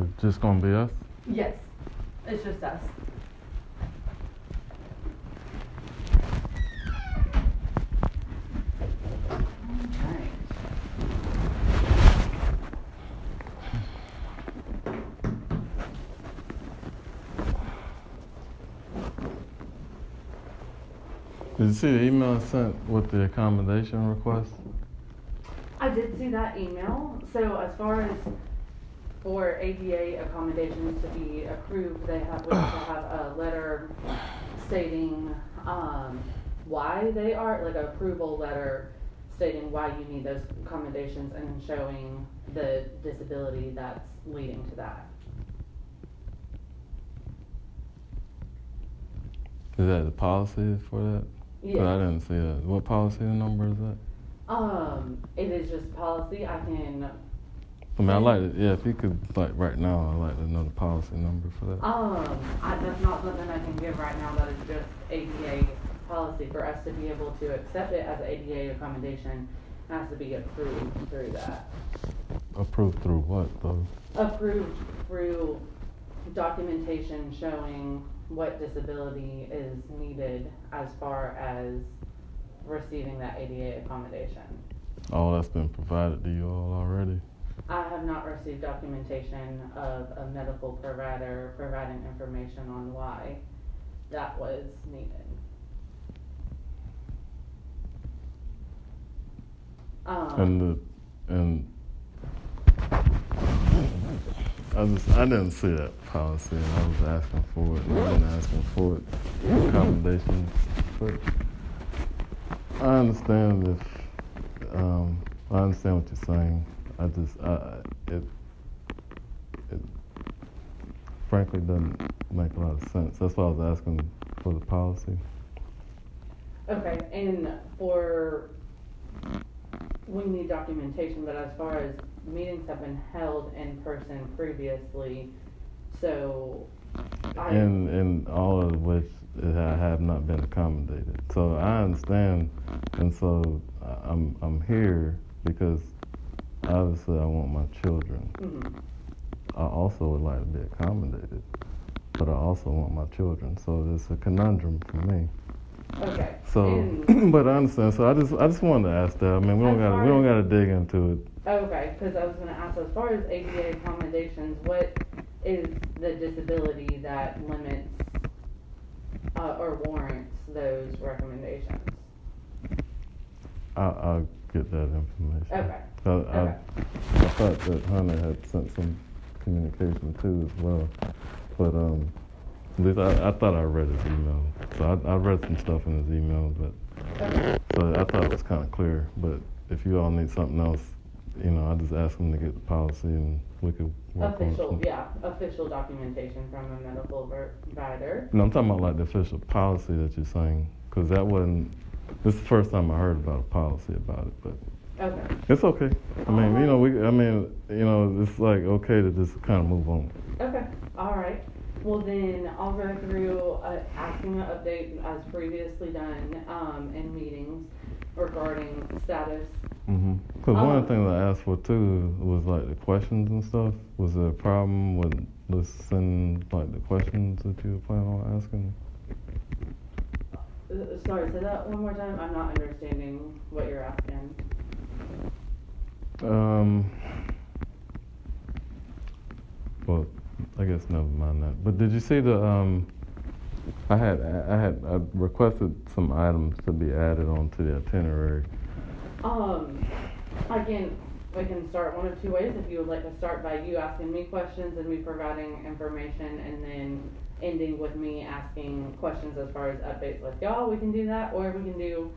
Is just gonna be us? Yes, it's just us. Did you see the email I sent with the accommodation request? I did see that email, so as far as for ADA accommodations to be approved, they have, to have a letter stating, um, why they are, like a approval letter stating why you need those accommodations and showing the disability that's leading to that. Is that the policy for that? 'Cause I didn't see that. What policy number is that? um, it is just policy, I can, I mean, I like it. Yeah, if you could, like, right now, I'd like to know the policy number for that. Um, I, that's not something I can give right now, that is just ADA policy, for us to be able to accept it as ADA accommodation, it has to be approved through that. Approved through what, though? Approved through documentation showing what disability is needed as far as receiving that ADA accommodation. All that's been provided to you all already? I have not received documentation of a medical provider providing information on why that was needed. Um, And the, and I just, I didn't see that policy, and I was asking for it, I've been asking for it, accommodations, but I understand if, um, I understand what you're saying. I just, I, it, it frankly doesn't make a lot of sense. That's why I was asking for the policy. okay, and for, we need documentation, but as far as meetings have been held in person previously, so I. in in all of which it ha- have not been accommodated. So I understand, and so I- I'm I'm here because obviously I want my children. Mhm. I also would like to be accommodated, but I also want my children. So it's a conundrum for me. Okay. So, but I understand. So I just I just wanted to ask that. I mean, we don't got we don't got to dig into it. Okay, because I was gonna ask, as far as ADA accommodations, what is the disability that limits, uh, or warrants those recommendations? I, I'll get that information. Okay, I, I, Okay. I thought that Hunter had sent some communication too as well, but um, at least I, I thought I read his email. So I, I read some stuff in his email, but okay, so I thought it was kind of clear. But if you all need something else, you know, I just ask him to get the policy and we could work on official, some- yeah, official documentation from a medical provider. No, I'm talking about like the official policy that you're saying, because that wasn't. This is the first time I heard about a policy about it, but Okay, it's okay. I mean, you know, we. I mean, you know, it's like okay to just kind of move on. okay, all right. Well, then I'll go through, uh, asking an update as previously done, um, in meetings regarding status Mm-hmm. Because one of the Um, things I asked for too was like the questions and stuff. Was there a problem with listening, like the questions that you were planning on asking? Uh, Sorry, say that one more time. I'm not understanding what you're asking. Um. Well, I guess never mind that. But did you see the um? I had I had I requested some items to be added onto the itinerary. Um, again, we can start one of two ways. If you would like to start by you asking me questions and me providing information, and then ending with me asking questions as far as updates with y'all, we can do that, or we can do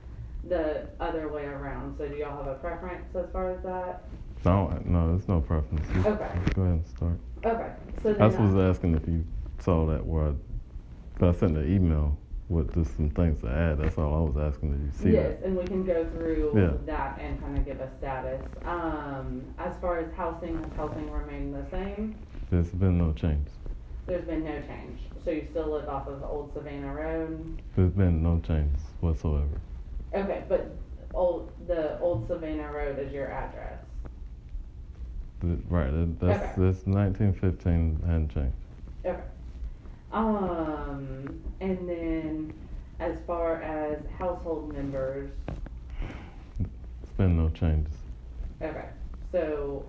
the other way around. So, do y'all have a preference as far as that? No, no, there's no preference. You- Okay. Go ahead and start. Okay. So I then, just was uh, asking if you saw that where I, I sent an email with just some things to add. That's all I was asking. Did you see yes, and we can go through Yeah. that and kind of give a status. Um, as far as housing, has housing remained the same? There's been no change. There's been no change. So you still live off of Old Savannah Road? There's been no change whatsoever. Okay, but old, the Old Savannah Road is your address? Th- Right, that- that's, Okay. that's nineteen fifteen hadn't changed. Okay. Um, and then as far as household members, It's been no changes. okay, so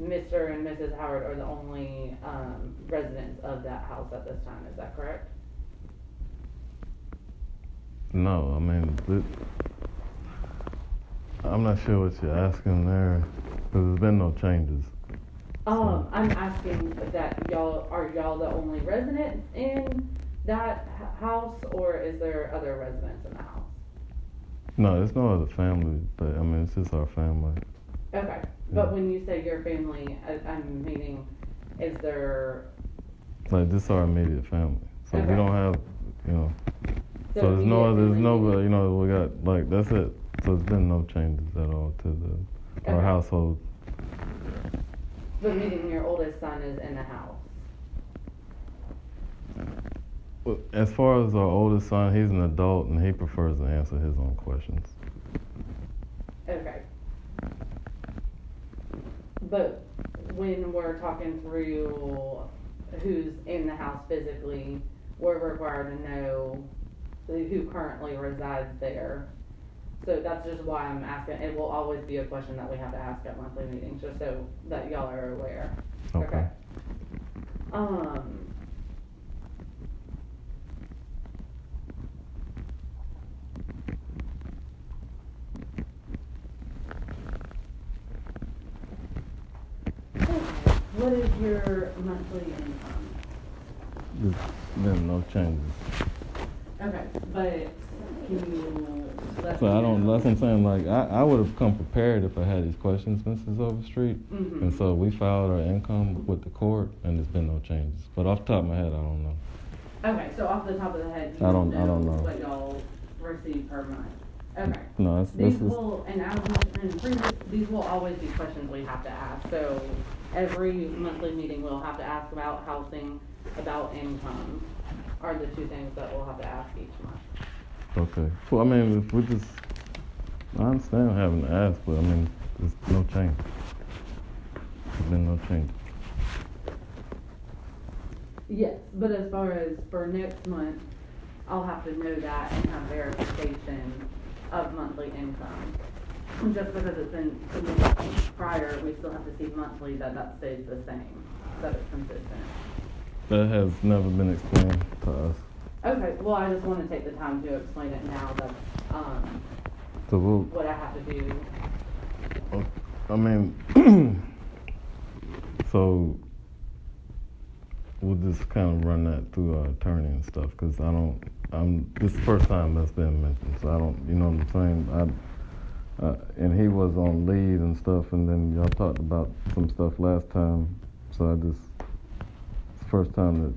Mr. and Mrs. Howard are the only, um, residents of that house at this time, is that correct? No, I mean, I'm not sure what you're asking there, because there's been no changes. Um, I'm asking that y'all, are y'all the only residents in that house, or is there other residents in the house? No, there's no other family, but I mean, it's just our family. Okay, but when you say your family, I, I'm meaning, is there, Like, this is our immediate family. So Okay. we don't have, you know, so there's no, there's no, you know, we got, like, that's it. So there's been no changes at all to the, our household. But meaning your oldest son is in the house. Well, As far as our oldest son, he's an adult and he prefers to answer his own questions. Okay. But when we're talking through who's in the house physically, we're required to know who currently resides there. So that's just why I'm asking, it will always be a question that we have to ask at monthly meetings, just so that y'all are aware. Okay. Um. What is your monthly income? There's been no changes. Okay, but can you let So me I don't, know? that's what I'm saying, like, I, I would have come prepared if I had these questions, Mrs. Overstreet. Mhm. And so we filed our income with the court and there's been no changes. But off the top of my head, I don't know. Okay, so off the top of the head, you I don't I don't know what y'all receive per month? Okay. No, that's, this These is, will, and as mentioned in previous, these will always be questions we have to ask, so every monthly meeting, we'll have to ask about housing, about income, are the two things that we'll have to ask each month. okay. Well, I mean, if we just, I understand having to ask, but I mean, there's no change. There's been no change. Yes, but as far as for next month, I'll have to know that and have verification of monthly income. Just because it's been submitted prior, we still have to see monthly that that stays the same, that it's consistent. That has never been explained to us. Okay, well, I just wanna take the time to explain it now, that's, um, So we'll, what I have to do. I mean, so we'll just kind of run that through our attorney and stuff, because I don't, I'm, this is the first time that's been mentioned, so I don't, you know what I'm saying? I, uh, and he was on leave and stuff, and then y'all talked about some stuff last time, so I just, it's the first time that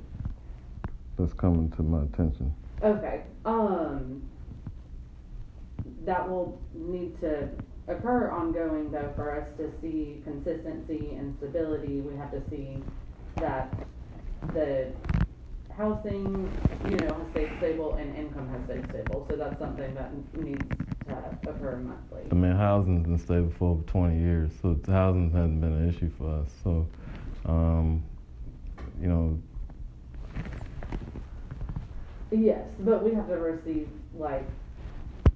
that's coming to my attention. Okay, um, that will need to occur ongoing though for us to see consistency and stability. We have to see that the housing, you know, has stayed stable and income has stayed stable. So that's something that needs monthly. I mean, housing's been stable for over 20 years, so housing hasn't been an issue for us. So, um, you know, Yes, but we have to receive like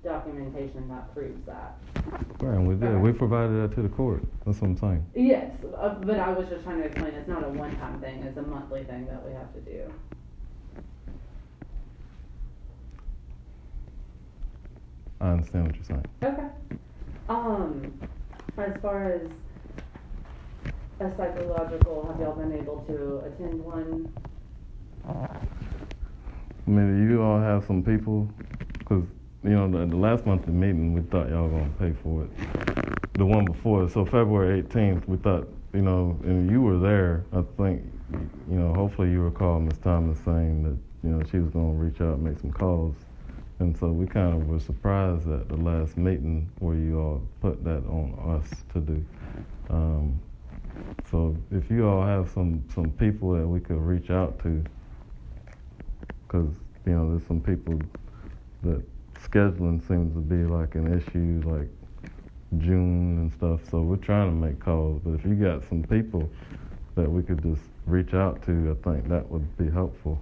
documentation that proves that. right, and we did. We provided that to the court. That's what I'm saying. Yes, uh, but I was just trying to explain, it's not a one-time thing, it's a monthly thing that we have to do. I understand what you're saying. Okay. Um, as far as a psychological, have y'all been able to attend one? I mean, you all have some people, because, you know, the, the last monthly meeting, we thought y'all gonna pay for it. The one before, so February 18th, we thought, you know, and you were there, I think, you know, hopefully you recall Ms. Thomas saying that, you know, she was gonna reach out and make some calls. And so we kind of were surprised at the last meeting where you all put that on us to do. Um, so if you all have some, some people that we could reach out to, because you know there's some people that scheduling seems to be like an issue. Like June and stuff. So we're trying to make calls. But if you got some people that we could just reach out to, I think that would be helpful.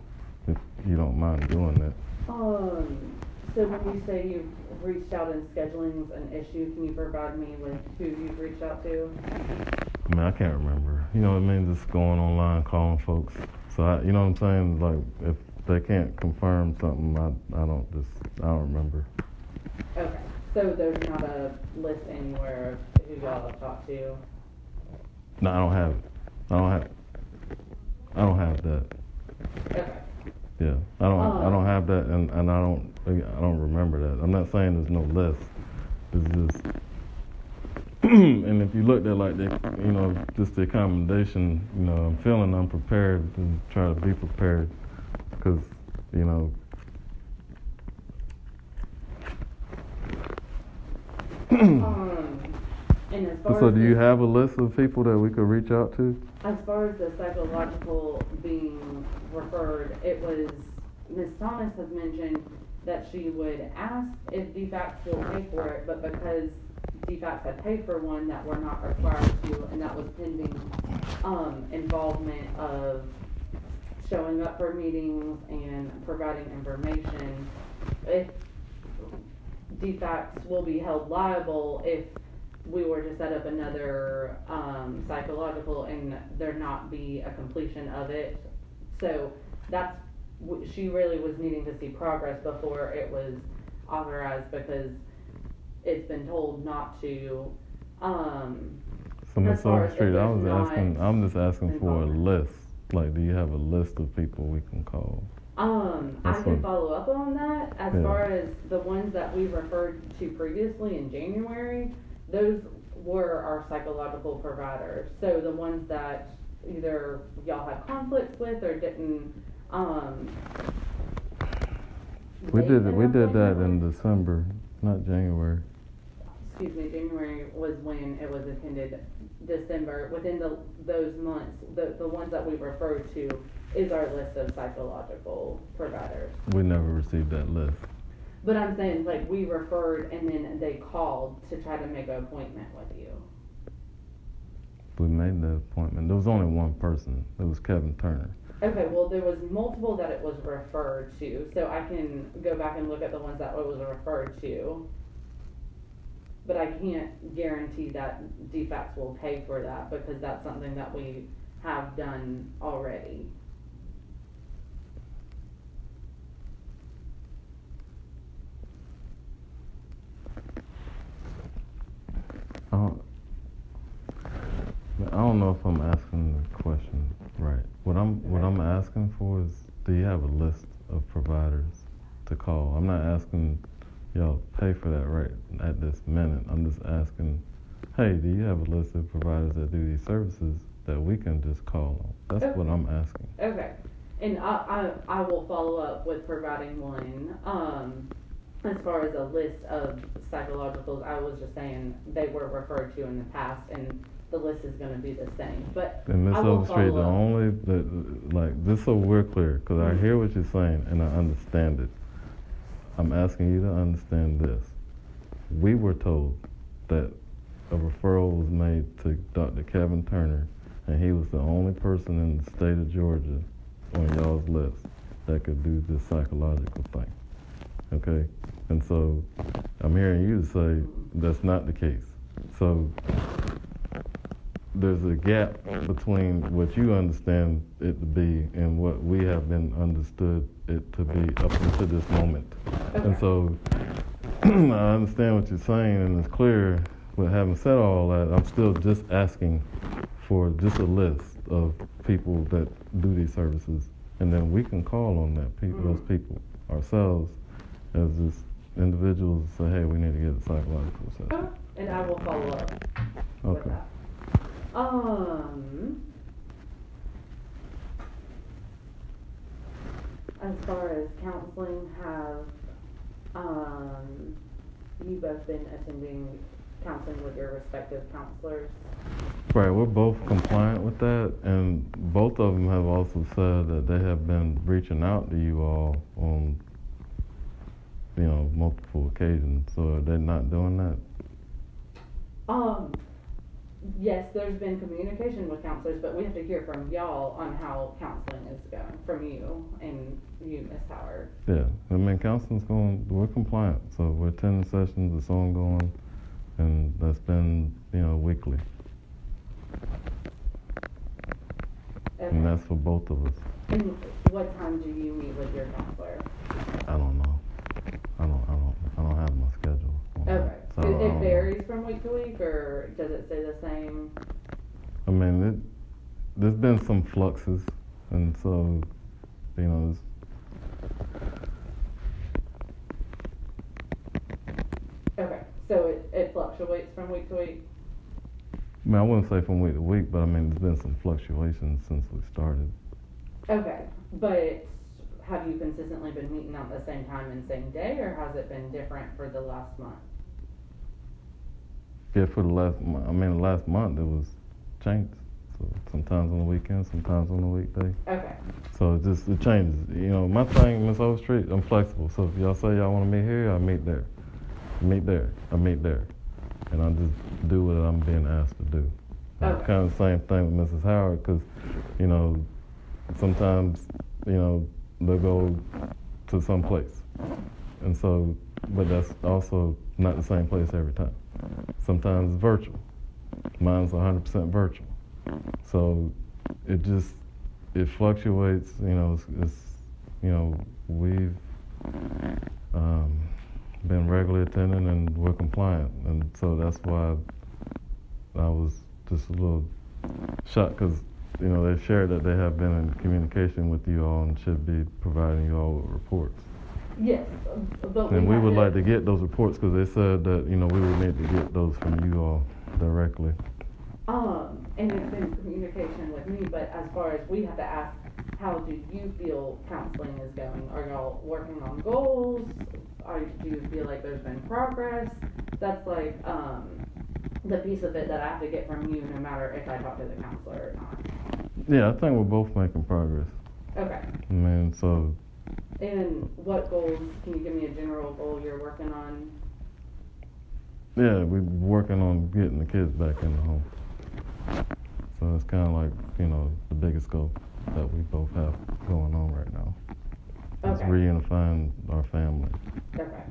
If you don't mind doing that. Um, so when you say you've reached out and scheduling's an issue, can you provide me with who you've reached out to? I mean, I can't remember. You know what I mean? Just going online, calling folks. So I, you know what I'm saying? Like if they can't confirm something, I, I don't just, I don't remember. Okay, so there's not a list anywhere of who y'all have talked to? No, I don't have it. I don't have. I don't have that. Okay, Yeah, I don't. I Oh. don't have that, and, and I don't. I don't remember that. I'm not saying there's no list. It's just. and if you looked at like the, you know, just the accommodation, you know, I'm feeling unprepared and try to be prepared, because, you know. um, and as far So as do you have a list of people that we could reach out to? As far as the psychological being referred, it was, Ms. Thomas has mentioned that she would ask if DFACS will pay for it, but because DFACS had paid for one that we're not required to, and that was pending, um, involvement of showing up for meetings and providing information, if DFACS will be held liable if we were to set up another um, psychological and there not be a completion of it. So that's w- she really was needing to see progress before it was authorized because it's been told not to. Um, So Ms. As far as if Overstreet, I was asking. I'm just asking for a list. Like, do you have a list of people we can call? um, I can follow up on that. As Yeah. far as the ones that we referred to previously in January, those were our psychological providers. So the ones that either y'all had conflicts with or didn't, um. We did. We did that in. December, not January. Excuse me, January was when it was attended, December, within the, those months, the, the ones that we referred to is our list of psychological providers. We never received that list. But I'm saying, like, we referred and then they called to try to make an appointment with you. We made the appointment. There was only one person. It was Kevin Turner. Okay, well, there was multiple that it was referred to, so I can go back and look at the ones that it was referred to. But I can't guarantee that DFACS will pay for that because that's something that we have done already. I don't, I don't know if I'm asking the question right. What I'm what I'm asking for is, do you have a list of providers to call? I'm not asking y'all to pay for that right at this minute. I'm just asking, hey, do you have a list of providers that do these services that we can just call on? That's what I'm asking. Okay, and I, I, I will follow up with providing one, um, as far as a list of psychologicals, I was just saying they were referred to in the past and the list is gonna be the same, but And Ms. I will Overstreet, the only, the, like, this, so we're clear, because I hear what you're saying and I understand it. I'm asking you to understand this. We were told that a referral was made to Dr. Kevin Turner, and he was the only person in the state of Georgia on y'all's list that could do this psychological thing. Okay? And so I'm hearing you say that's not the case. So there's a gap between what you understand it to be and what we have been understood it to be up until this moment. And so I understand what you're saying and it's clear, but having said all that, I'm still just asking for just a list of people that do these services. And then we can call on that people, those mm-hmm. people ourselves as just individuals and say, hey, we need to get a psychological assessment. And I will follow up Okay. Um, as far as counseling, have, um, you both been attending counseling with your respective counselors? Right, we're both compliant with that, and both of them have also said that they have been reaching out to you all on, you know, multiple occasions. So they're they not doing that? Um, yes, there's been communication with counselors, but we have to hear from y'all on how counseling is going, from you and you, Miss Howard. Yeah, I mean, counseling's going, we're compliant, so we're attending sessions, it's ongoing, and that's been, you know, weekly. And that's for both of us. And what time do you meet with your counselor? I don't know. I don't, I don't, I don't have my so it, um, it varies from week to week, or does it stay the same? I mean, it, there's been some fluxes, and so, you know, Okay, so it, it fluctuates from week to week? I mean, I wouldn't say from week to week, but I mean, there's been some fluctuations since we started. Okay, but have you consistently been meeting on the same time and same day, or has it been different for the last month? Yeah, for the last, I mean, the last month it was changed. So sometimes on the weekend, sometimes on the weekday. Okay, So it just it changes. You know, my thing, Miss Overstreet, I'm flexible. So if y'all say y'all want to meet here, I meet there. Meet there. I meet there. And I just do what I'm being asked to do. Okay. Kind of the same thing with Mrs. Howard, because you know, sometimes you know they'll go to some place, and so, but that's also not the same place every time. Sometimes virtual. Mine's 100% virtual. So it just it fluctuates. You know, it's, it's you know we've um, been regularly attending and we're compliant, and so that's why I was just a little shocked because you know they shared that they have been in communication with you all and should be providing you all with reports. Yes, but And we have would like to get those reports because they said that you know we would need to get those from you all directly. Um, and it's been communication with me, but as far as we have to ask, how do you feel counseling is going? Are y'all working on goals? Are, do you feel like there's been progress? That's like, um, the piece of it that I have to get from you, no matter if I talk to the counselor or not. Yeah, I think we're both making progress. Okay, I mean, so and what goals, can you give me a general goal you're working on? yeah, we're working on getting the kids back in the home. So it's kind of like you know the biggest goal that we both have going on right now. Is Okay. reunifying our family. Okay.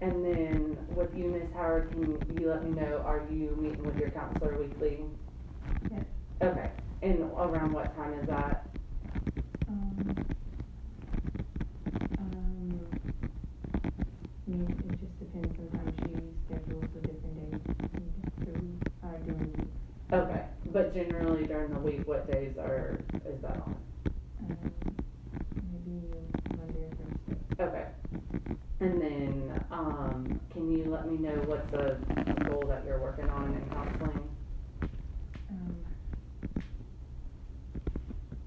And then with you, Miss Howard, can you let me know, are you meeting with your counselor weekly? Yes. Okay, and around what time is that? Um, I mean, it just depends, sometimes she schedules a different day, through, uh, during the week. Okay, but generally during the week, what days are, is that on? Um, maybe Monday or Thursday. Okay. And then, um, can you let me know what's the goal that you're working on in counseling? Um,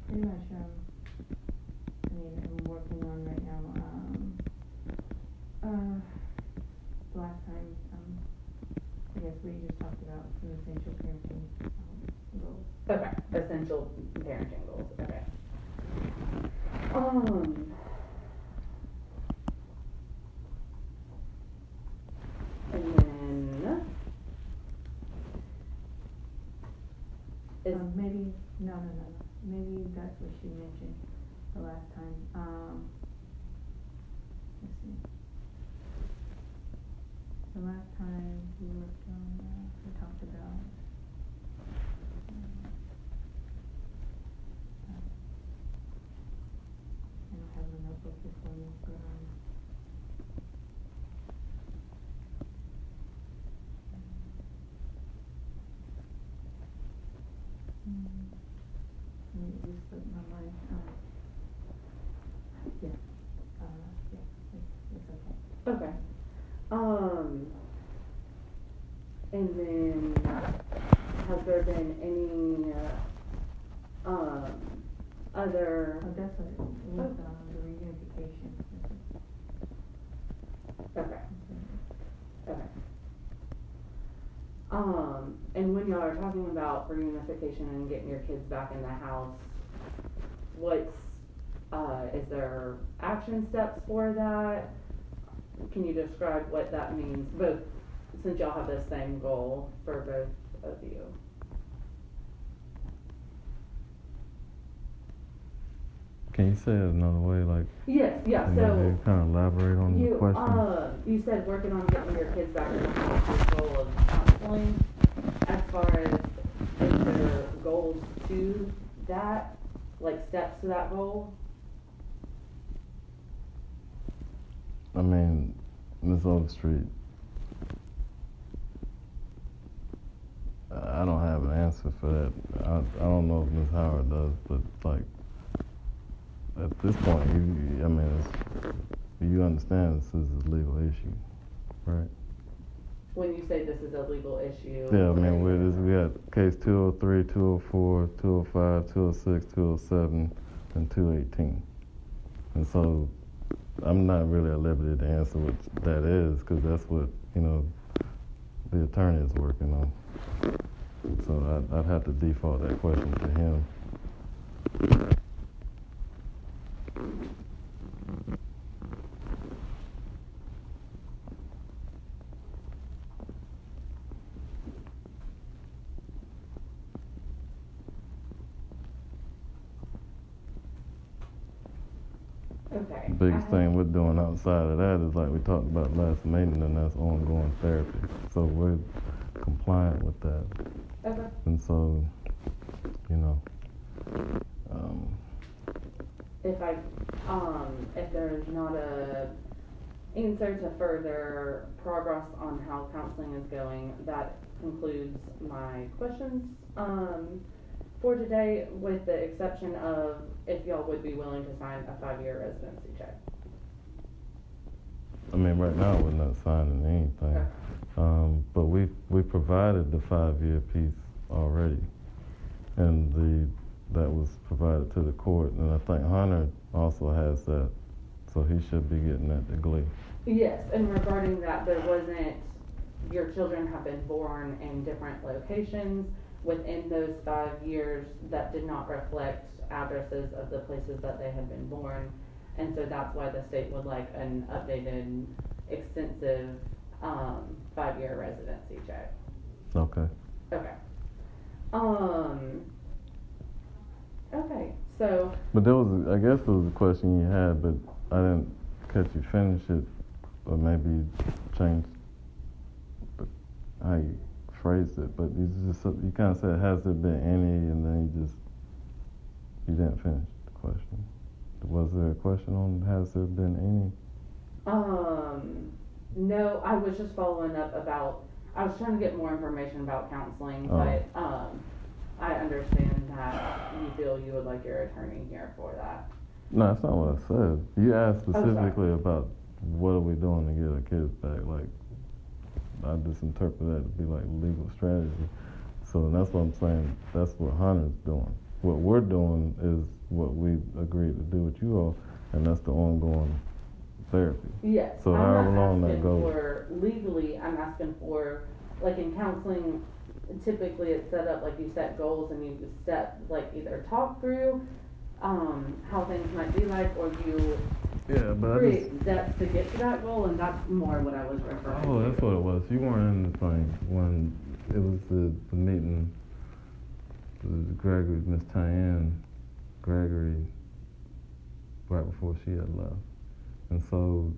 pretty much, um, I mean, I'm working on right now, um, uh, the last time, um, Guess we just talked about some essential parenting, um, goals. Okay, essential parenting goals, okay. Um. And then. Is, Um, maybe, no, no, no, no, maybe that's what she mentioned the last time, um, let's see. The last time we worked on, uh, we talked about. um, uh, I don't have my notebook before me, but, um. Mm, Let me just put my mind, um, yeah, uh, yeah, it's, it's okay. okay. Um. And then, has there been any, uh, um, other, Oh, that's what, it was, um, the reunification. okay. Okay. Um, and when y'all are talking about reunification and getting your kids back in the house, what's, uh, is there action steps for that? Can you describe what that means, both since y'all have the same goal for both of you. Can you say it another way, like, Yes, yeah, so. you kind of elaborate on the question? uh, you said working on getting your kids back in control of counseling. As far as is there goals to that, like steps to that goal? I mean, Miss Overstreet. I I don't have an answer for that. I, I don't know if Miss Howard does, but like at this point, you, I mean, it's, you understand this is a legal issue, right? When you say this is a legal issue. Yeah, I mean, we this, we got case 203, 204, 205, 206, 207, and 218. And so I'm not really at liberty to answer what that is because that's what, you know, the attorney is working on. So I'd, I'd have to default that question to him. Okay. The biggest I- thing we're doing outside of that is like we talked about last meeting, and that's ongoing therapy. So we're compliant with that. Okay. And so, you know, um, If I, um, if there's not a answer to further progress on how counseling is going, that concludes my questions, um, for today, with the exception of if y'all would be willing to sign a five-year residency check. I mean, right now we're not signing anything. Okay. Um, but we we provided the five year piece already, and the that was provided to the court, and I think Hunter also has that, so he should be getting that to Glee. Yes, and regarding that, there wasn't, your children have been born in different locations within those five years that did not reflect addresses of the places that they had been born. And so that's why the state would like an updated, extensive, um, five-year residency check. Okay. Okay. Um, okay, so, But there was, I guess, there was a question you had, but I didn't catch you finish it, or maybe change how you phrased it. But you just you kind of said, "Has there been any?" and then you just you didn't finish the question. Was there a question on has there been any? Um, no, I was just following up about, I was trying to get more information about counseling, Oh. but, um, I understand that you feel you would like your attorney here for that. No, that's not what I said. You asked Oh, specifically about what are we doing to get our kids back. Like, I just interpret that to be like legal strategy. So that's what I'm saying. That's what Hunter's doing. What we're doing is what we agreed to do with you all, and that's the ongoing therapy. Yes, So I'm however not long that asking goes. for legally, I'm asking for, like in counseling, typically it's set up, like you set goals and you step, like either talk through, um, how things might be like, or you Yeah, but I just. create steps to get to that goal, and that's more what I was referring to. Oh, that's what it was. You weren't in the thing when it was the, the meeting. Gregory, Miss Tyann Gregory, right before she had left. And so,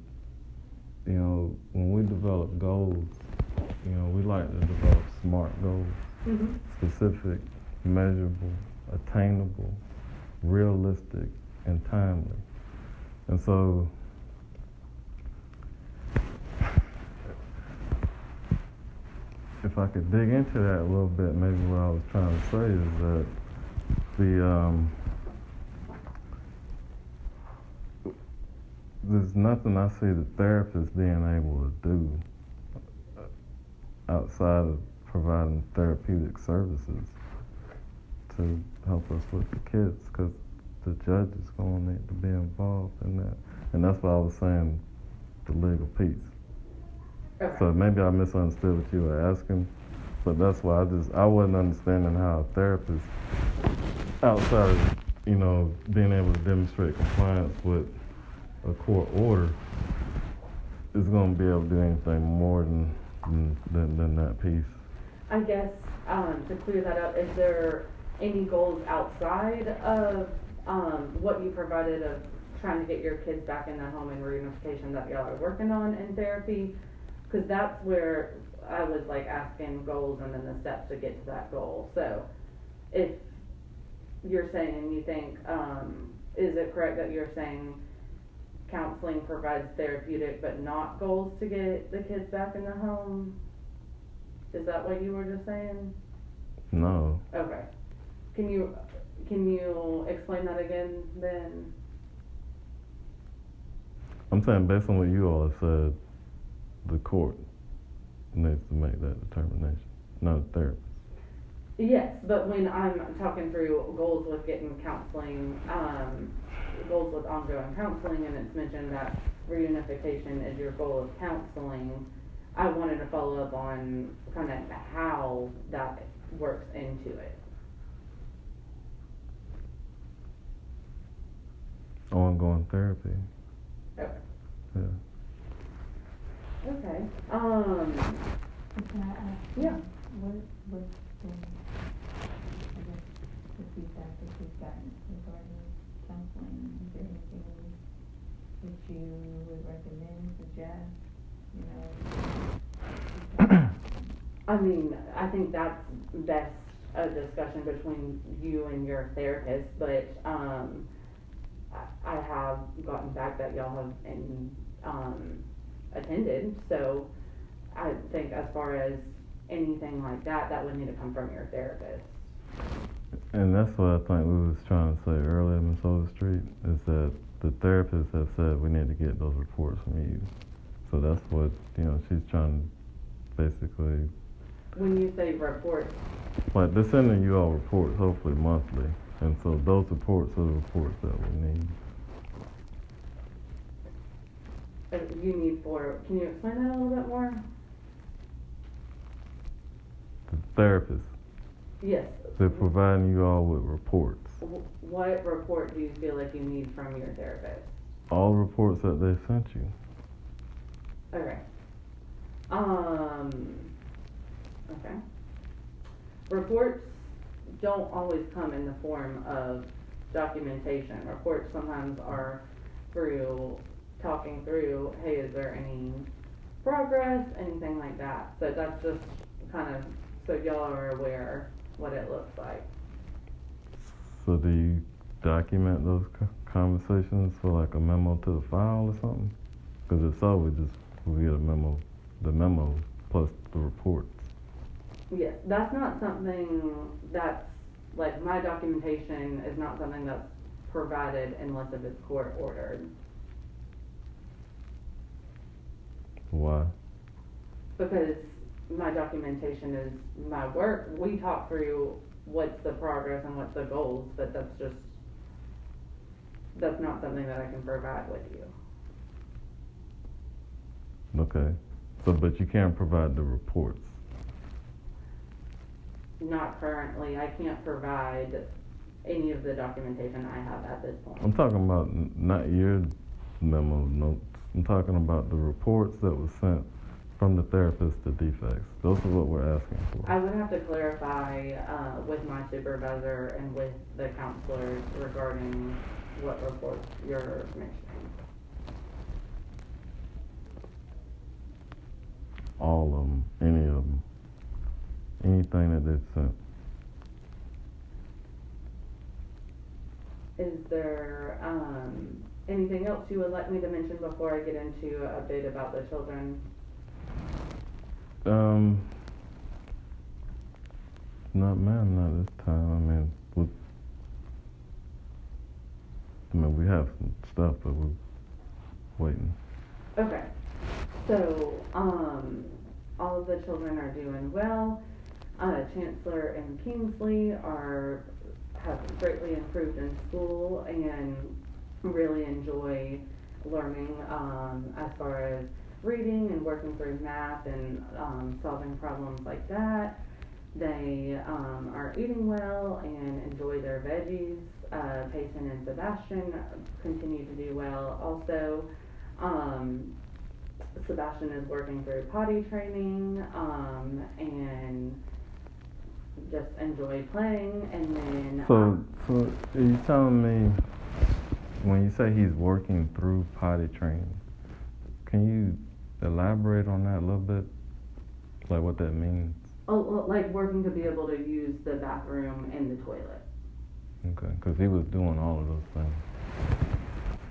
you know, when we develop goals, you know, we like to develop SMART goals Mhm. specific, measurable, attainable, realistic, and timely. And so, if I could dig into that a little bit, maybe what I was trying to say is that the um, there's nothing I see the therapist being able to do outside of providing therapeutic services to help us with the kids because the judge is going to need to be involved in that. And that's why I was saying the legal piece. Okay. So maybe I misunderstood what you were asking, but that's why I just I wasn't understanding how a therapist, outside of you know being able to demonstrate compliance with a court order, is going to be able to do anything more than than, than, than that piece. I guess, um, to clear that up, is there any goals outside of, um, what you provided of trying to get your kids back in the home and reunification that y'all are working on in therapy? Cause that's where I was like asking goals and then the steps to get to that goal, so if you're saying you think, um, is it correct that you're saying counseling provides therapeutic but not goals to get the kids back in the home? Is that what you were just saying? No, Okay. Can you, can you explain that again then? I'm saying based on what you all have said, the court needs to make that determination, not a therapist. Yes, but when I'm talking through goals with getting counseling, um, goals with ongoing counseling, and it's mentioned that reunification is your goal of counseling, I wanted to follow up on kind of how that works into it. Ongoing therapy, Okay. yeah. Okay, um, Can I ask? Yeah. What, what's been, I guess, the feedback that you've gotten regarding counseling? Is there anything that you would recommend, suggest, you know? I mean, I think that's best a discussion between you and your therapist, but, um, I, I have gotten back that y'all have, and, um, attended, so I think as far as anything like that, that would need to come from your therapist. And that's what I think we was trying to say earlier, Ms. Overstreet, is that the therapist has said we need to get those reports from you. So that's what, you know, she's trying to basically, When you say reports, like, they're sending you all reports, hopefully monthly. And so those reports are the reports that we need. Uh, you need for, can you explain that a little bit more? The therapist, Yes. they're providing you all with reports. Wh- What report do you feel like you need from your therapist? All reports that they sent you. Okay. Um, okay. Reports don't always come in the form of documentation. Reports sometimes are through talking through, hey, is there any progress, anything like that. So that's just kind of, so y'all are aware what it looks like. So do you document those conversations for like a memo to the file or something? Because if so, we just, we get a memo, the memo plus the reports. Yes, that's not something that's, like, my documentation is not something that's provided unless if it's court ordered. Why? Because my documentation is my work, we talk through what's the progress and what's the goals, but that's just, that's not something that I can provide with you. Okay. So, but you can't provide the reports. Not currently, I can't provide any of the documentation I have at this point. I'm talking about not your memo notes. I'm talking about the reports that were sent from the therapist to DFACS. Those are what we're asking for. I would have to clarify, uh, with my supervisor and with the counselors regarding what reports you're mentioning. All of them, any of them, anything that they've sent. Is there, um, anything else you would like me to mention before I get into a bit about the children? Um, not ma'am, not this time. I mean, with, I mean, we have some stuff, but we're waiting. Okay, so, um, all of the children are doing well. Uh, Chancellor and Kingsley are, have greatly improved in school and really enjoy learning, um, as far as reading and working through math and, um, solving problems like that. They, um, are eating well and enjoy their veggies. Uh, Payson and Sebastian continue to do well also. Um, Sebastian is working through potty training, um, and just enjoy playing, and then. So, um, so are you telling me when you say he's working through potty training, can you elaborate on that a little bit? Like what that means? Oh, like working to be able to use the bathroom and the toilet. Okay, because he was doing all of those things.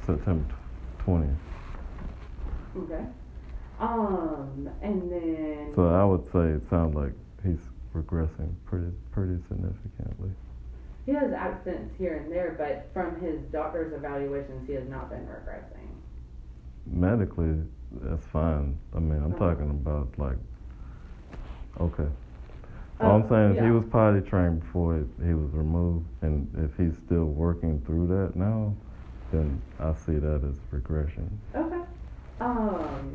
September twentieth. Okay. Um, and then. So I would say it sounds like he's regressing pretty pretty significantly. He has accents here and there, but from his doctor's evaluations, he has not been regressing. Medically, that's fine. I mean, I'm Uh-huh. talking about like, okay. All I'm Uh, saying is he was potty trained before he he was removed, and if he's still working through that now, then I see that as regression. Okay. Um,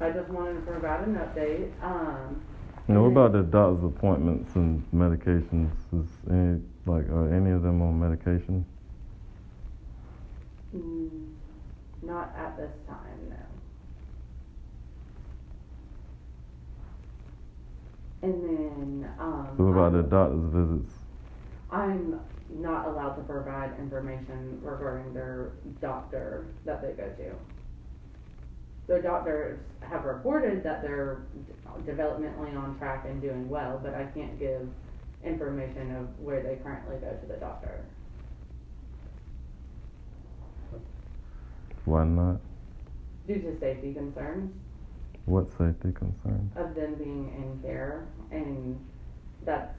I just wanted to provide an update. Um, You know, what about the doctor's appointments and medications? Is any like are any of them on medication? mm, Not at this time, no. And then, um. So what about the I'm- doctor's visits? I'm not allowed to provide information regarding their doctor that they go to. Their doctors have reported that they're developmentally on track and doing well, but I can't give information of where they currently go to the doctor. Why not? Due to safety concerns What safety concerns? of them being in care and that's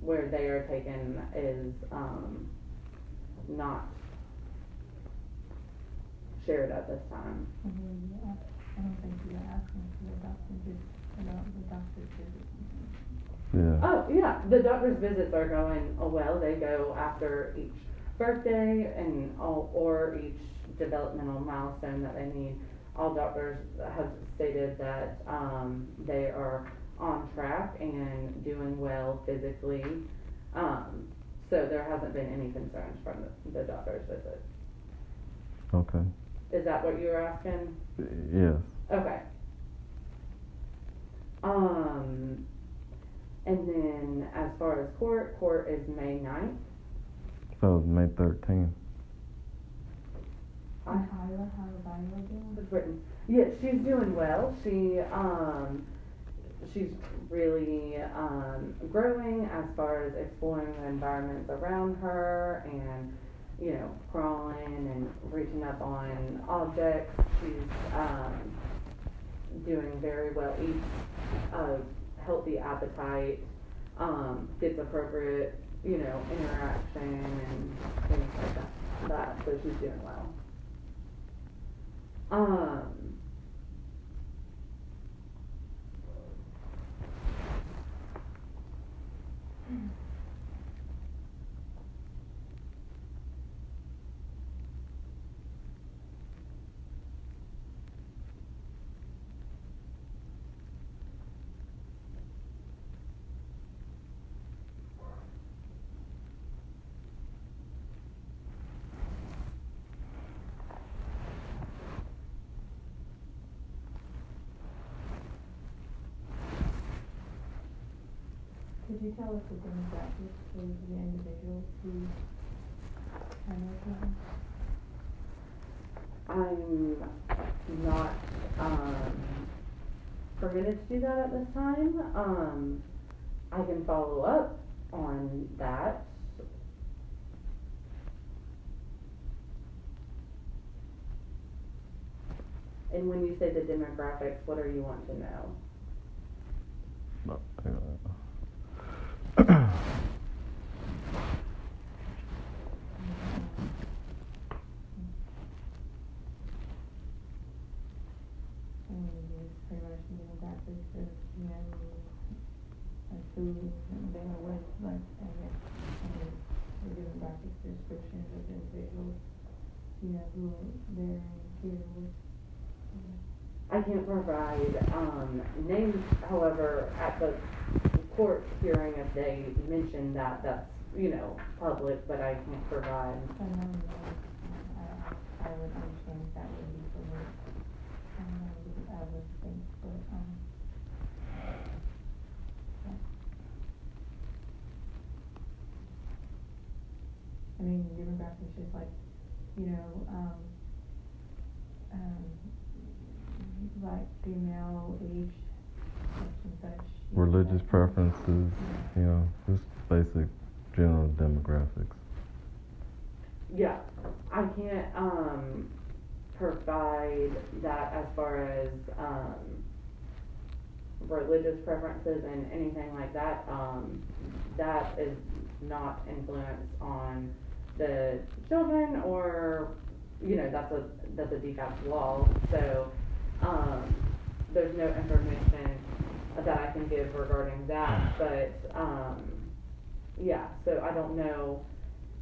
where they are taken is, um, not shared at this time. I mean, yeah, I don't think you were asking for the doctor, just about the doctor's visit. Yeah. Oh, yeah, the doctor's visits are going oh, well. They go after each birthday and all, or each developmental milestone that they need. All doctors have stated that, um, they are on track and doing well physically. Um, so there hasn't been any concerns from the, the doctor's visits. Okay. Is that what you were asking? Yes. Okay. Um, and then as far as court, court is May ninth. That was May thirteenth. I And Hyla, how's Hyla doing? was. Yeah, she's doing well. She um, she's really um, growing as far as exploring the environments around her and you know crawling and reaching up on objects. She's um, doing very well. Each a healthy appetite. Um, gets appropriate you know interaction and things like that. That so she's doing well. Um. Could tell us the demographics of the individuals who? I'm not, um, permitted to do that at this time. Um, I can follow up on that. And when you say the demographics, what are you want to know? No, I I can't provide, um, names, however, at the court hearing, if they mention that, that's, you know, public, but I can't provide. I I, I, I would understand that would be for. I it out of the things, but, um. I mean, demographics just like, you know, um, um, like female, age, such and such. Religious preferences, you know, just basic general demographics. Yeah, I can't, um, provide that as far as, um, religious preferences and anything like that, um, that is not influenced on the children or, you know, that's a, that's a DCAP law, so, um, there's no information that I can give regarding that, but, um, yeah, so I don't know,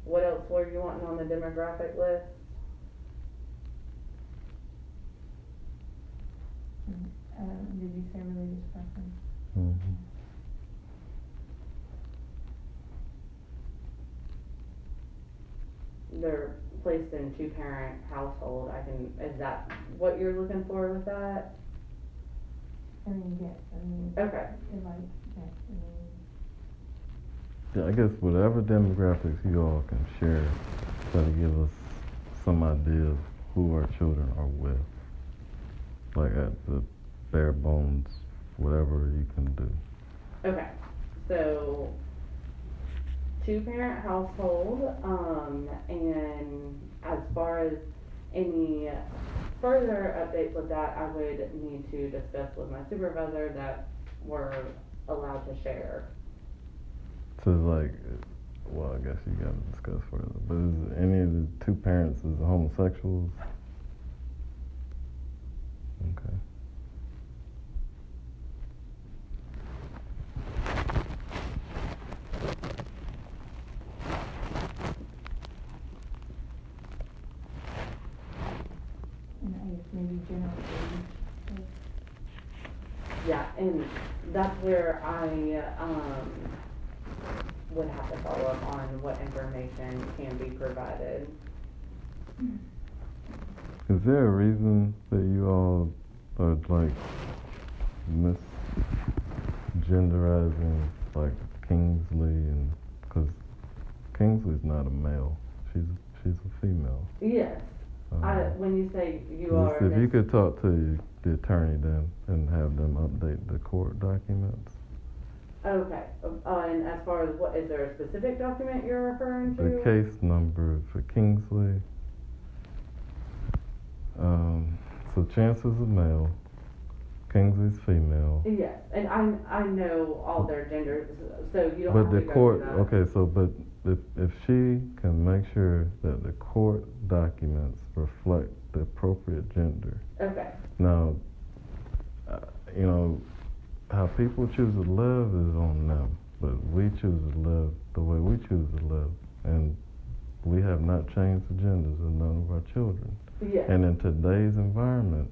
what else were you wanting on the demographic list? Uh, did you say religious preference? Mhm. They're placed in two-parent household, I can, is that what you're looking for with that? I mean, yes, I mean. Okay. it Like, yes, I mean, Yeah, I guess whatever demographics you all can share, try to give us some idea of who our children are with. Like at the bare bones, whatever you can do. Okay, so two-parent household, um, and as far as any further updates with that, I would need to discuss with my supervisor that we're allowed to share. So like, well, I guess you gotta discuss further. But is any of the two parents is homosexuals? Okay. and I guess maybe general age, like, Yeah, and that's where I, um, would have to follow up on what information can be provided. Is there a reason that you all are like misgenderizing like Kingsley and because Kingsley's not a male, she's she's a female. Yes, I, Uh, when you say you are. if you could talk to the attorney then and have them update the court documents, Okay, uh, and as far as what, is there a specific document you're referring to? the case number for Kingsley. Um, so chances of male, Kingsley's female. Yes, and I, I know all their genders, so you don't But have the to go court, okay, so, but if, if she can make sure that the court documents reflect the appropriate gender. Okay, Now, uh, you know, how people choose to live is on them, but we choose to live the way we choose to live. And we have not changed the genders of none of our children. yes, And in today's environment,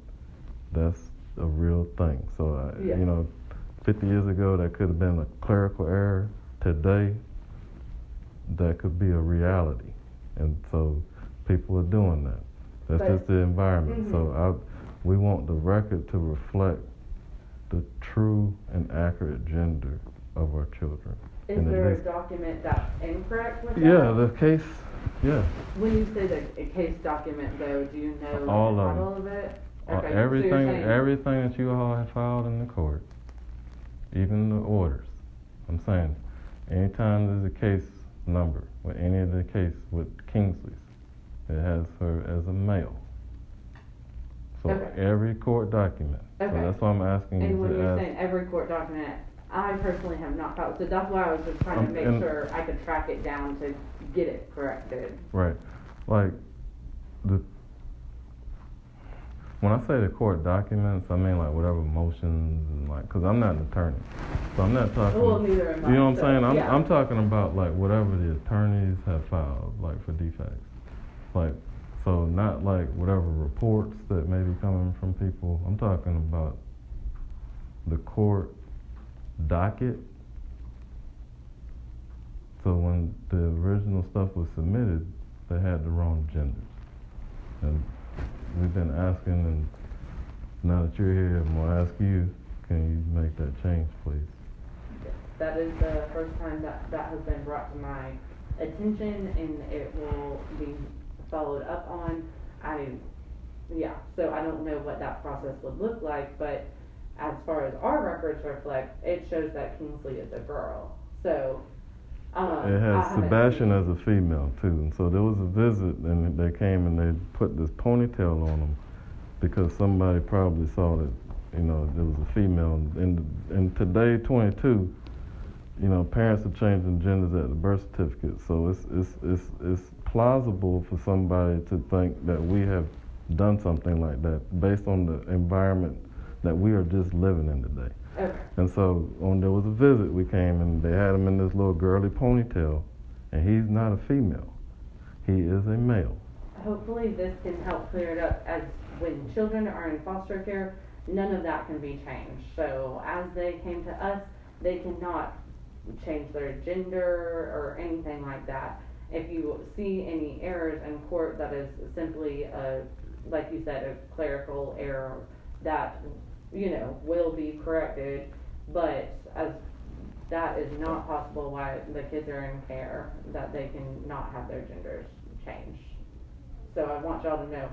that's a real thing. So, I, Yeah. you know, 50 years ago, that could have been a clerical error. Today, that could be a reality. And so, people are doing that. That's But- just the environment. So, Mhm. I, we want the record to reflect the true and accurate gender of our children. is and there a document that's incorrect with that? Yeah, the case, yeah. When you say the case document though, do you know All the of title of it? Uh, Okay, so everything, saying- everything that you all have filed in the court, even the orders. I'm saying, anytime there's a case number with any of the case with Kingsley's, it has her as a male. So Okay. every court document. So Okay. that's why I'm asking And you when to you're ask. saying every court document, I personally have not filed, so that's why I was just trying to Um, make and- sure I could track it down to get it corrected. Right. Like the when I say the court documents, I mean like whatever motions and like, cause I'm not an attorney, so I'm not talking. Well, neither am I, You know what I'm so, saying? I'm yeah. I'm talking about like whatever the attorneys have filed, like for DFACS, like so not like whatever reports that may be coming from people. I'm talking about the court docket. So when the original stuff was submitted, they had the wrong genders. And we've been asking and now that you're here, I'm gonna ask you, can you make that change, please? That is the first time that that has been brought to my attention and it will be followed up on. I, yeah, so I don't know what that process would look like, but as far as our records reflect, it shows that Kingsley is a girl. So, um. It has Sebastian as a female too, and so there was a visit, and they came and they put this ponytail on him because somebody probably saw that, you know, there was a female. And and today, 22, you know, parents are changing genders at the birth certificate, so it's it's it's it's plausible for somebody to think that we have done something like that based on the environment that we are just living in today. Okay, And so when there was a visit, we came and they had him in this little girly ponytail, and he's not a female. He is a male. hopefully this can help clear it up as when children are in foster care, none of that can be changed. So as they came to us, they cannot change their gender or anything like that. If you see any errors in court, that is simply a, like you said, a clerical error that, you know, will be corrected. But as, that is not possible why the kids are in care, that they can not have their genders changed. So I want y'all to know,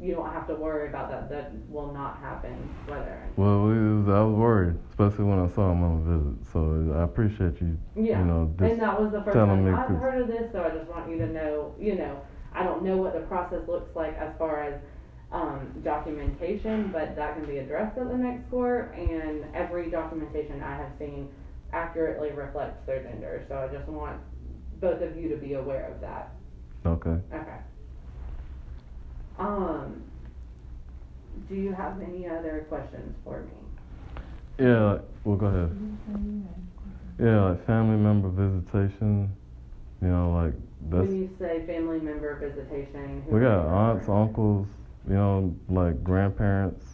you don't have to worry about that, that will not happen, whether. Well, was, I was worried, especially when I saw him on a visit. So I appreciate you, Yeah, you know, and that was the first time I've heard of this, so I just want you to know, you know, I don't know what the process looks like as far as, um, documentation, but that can be addressed at the next court, and every documentation I have seen accurately reflects their gender, so I just want both of you to be aware of that. okay. Okay. Um, do you have any other questions for me? Yeah. Well, go ahead. Yeah, like family member visitation. You know, like that's When you say family member visitation, who we got aunts, uncles. You know, like grandparents.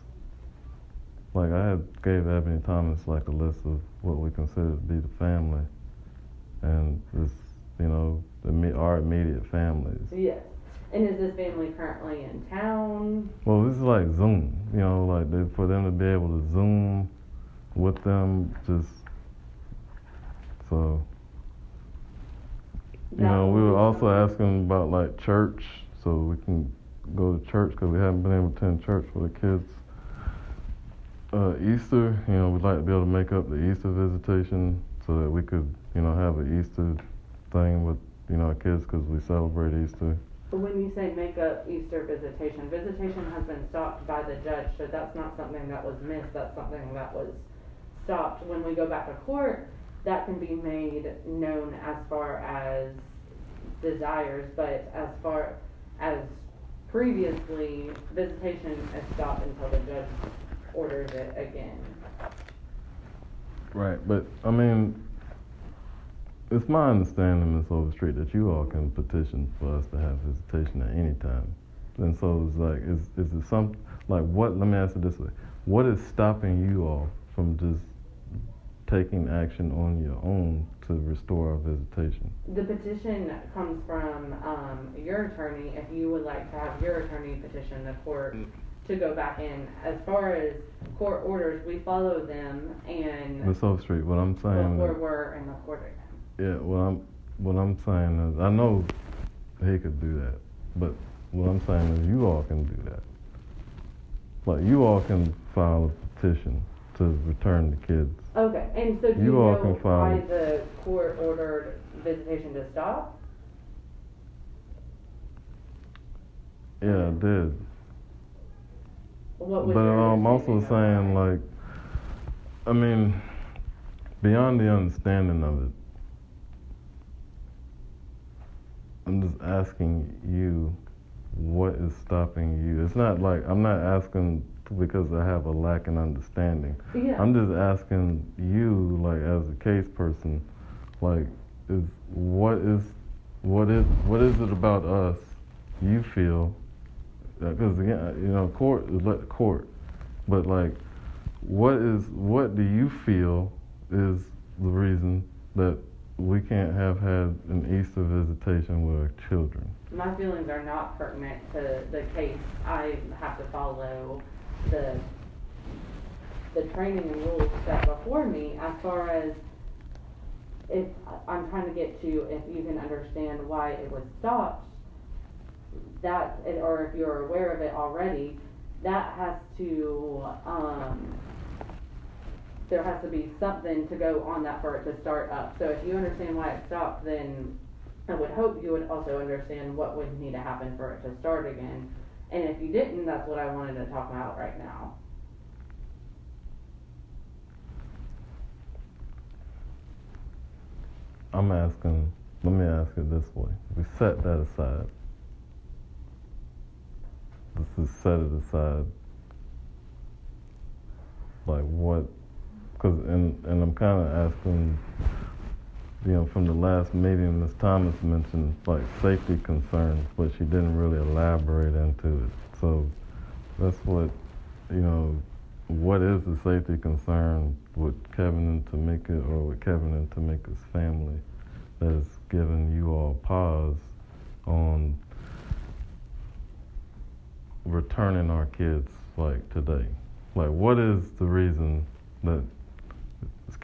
Like I had gave Ebony Thomas like a list of what we consider to be the family, and this, you know, the, our immediate families. Yes. And is this family currently in town? Well, this is like Zoom, you know, like they, for them to be able to Zoom with them, just so. You That know, we were also asking about like church, so we can go to church because we haven't been able to attend church for the kids. Uh, Easter, you know, we'd like to be able to make up the Easter visitation so that we could, you know, have an Easter thing with, you know, our kids because we celebrate Easter. But when you say make up Easter visitation, visitation has been stopped by the judge, so that's not something that was missed, that's something that was stopped. When we go back to court, that can be made known as far as desires, but as far as previously, visitation is stopped until the judge orders it again. Right, but I mean, it's my understanding, Ms. Overstreet, that you all can petition for us to have visitation at any time. And so it's like, is, is it some, like what, let me ask it this way. What is stopping you all from just taking action on your own to restore our visitation? The petition comes from, um, your attorney, if you would like to have your attorney petition the court to go back in. As far as court orders, we follow them and Ms. Overstreet, what I'm saying, before is- we're in the court again. yeah, what I'm, what I'm saying is, I know he could do that, but what I'm saying is you all can do that. Like, you all can file a petition to return the kids. Okay, and so do you You all know can why the court ordered visitation to stop? Yeah, I did. What was But your um, I'm also understanding of saying, why? like, I mean, beyond the understanding of it, I'm just asking you, what is stopping you? It's not like I'm not asking because I have a lack in understanding. Yeah. I'm just asking you, like, as a case person, like, is what is what is what is it about us you feel? Uh, because again, uh, you know, court is let court, but like, what is what do you feel is the reason that we can't have had an Easter visitation with our children? My feelings are not pertinent to the case. I have to follow the the training and rules set before me as far as if, I'm trying to get to if you can understand why it was stopped, that, or if you're aware of it already, that has to, um, there has to be something to go on that for it to start up. So if you understand why it stopped, then I would hope you would also understand what would need to happen for it to start again. And if you didn't, that's what I wanted to talk about right now. I'm asking, let me ask it this way. We set that aside. This is set it aside. Like what, because, and, and I'm kind of asking, you know, from the last meeting, Ms. Thomas mentioned like safety concerns, but she didn't really elaborate into it. So that's what, you know, what is the safety concern with Kevin and Tamika or with Kevin and Tamika's family that has given you all pause on returning our kids like today? Like, what is the reason that is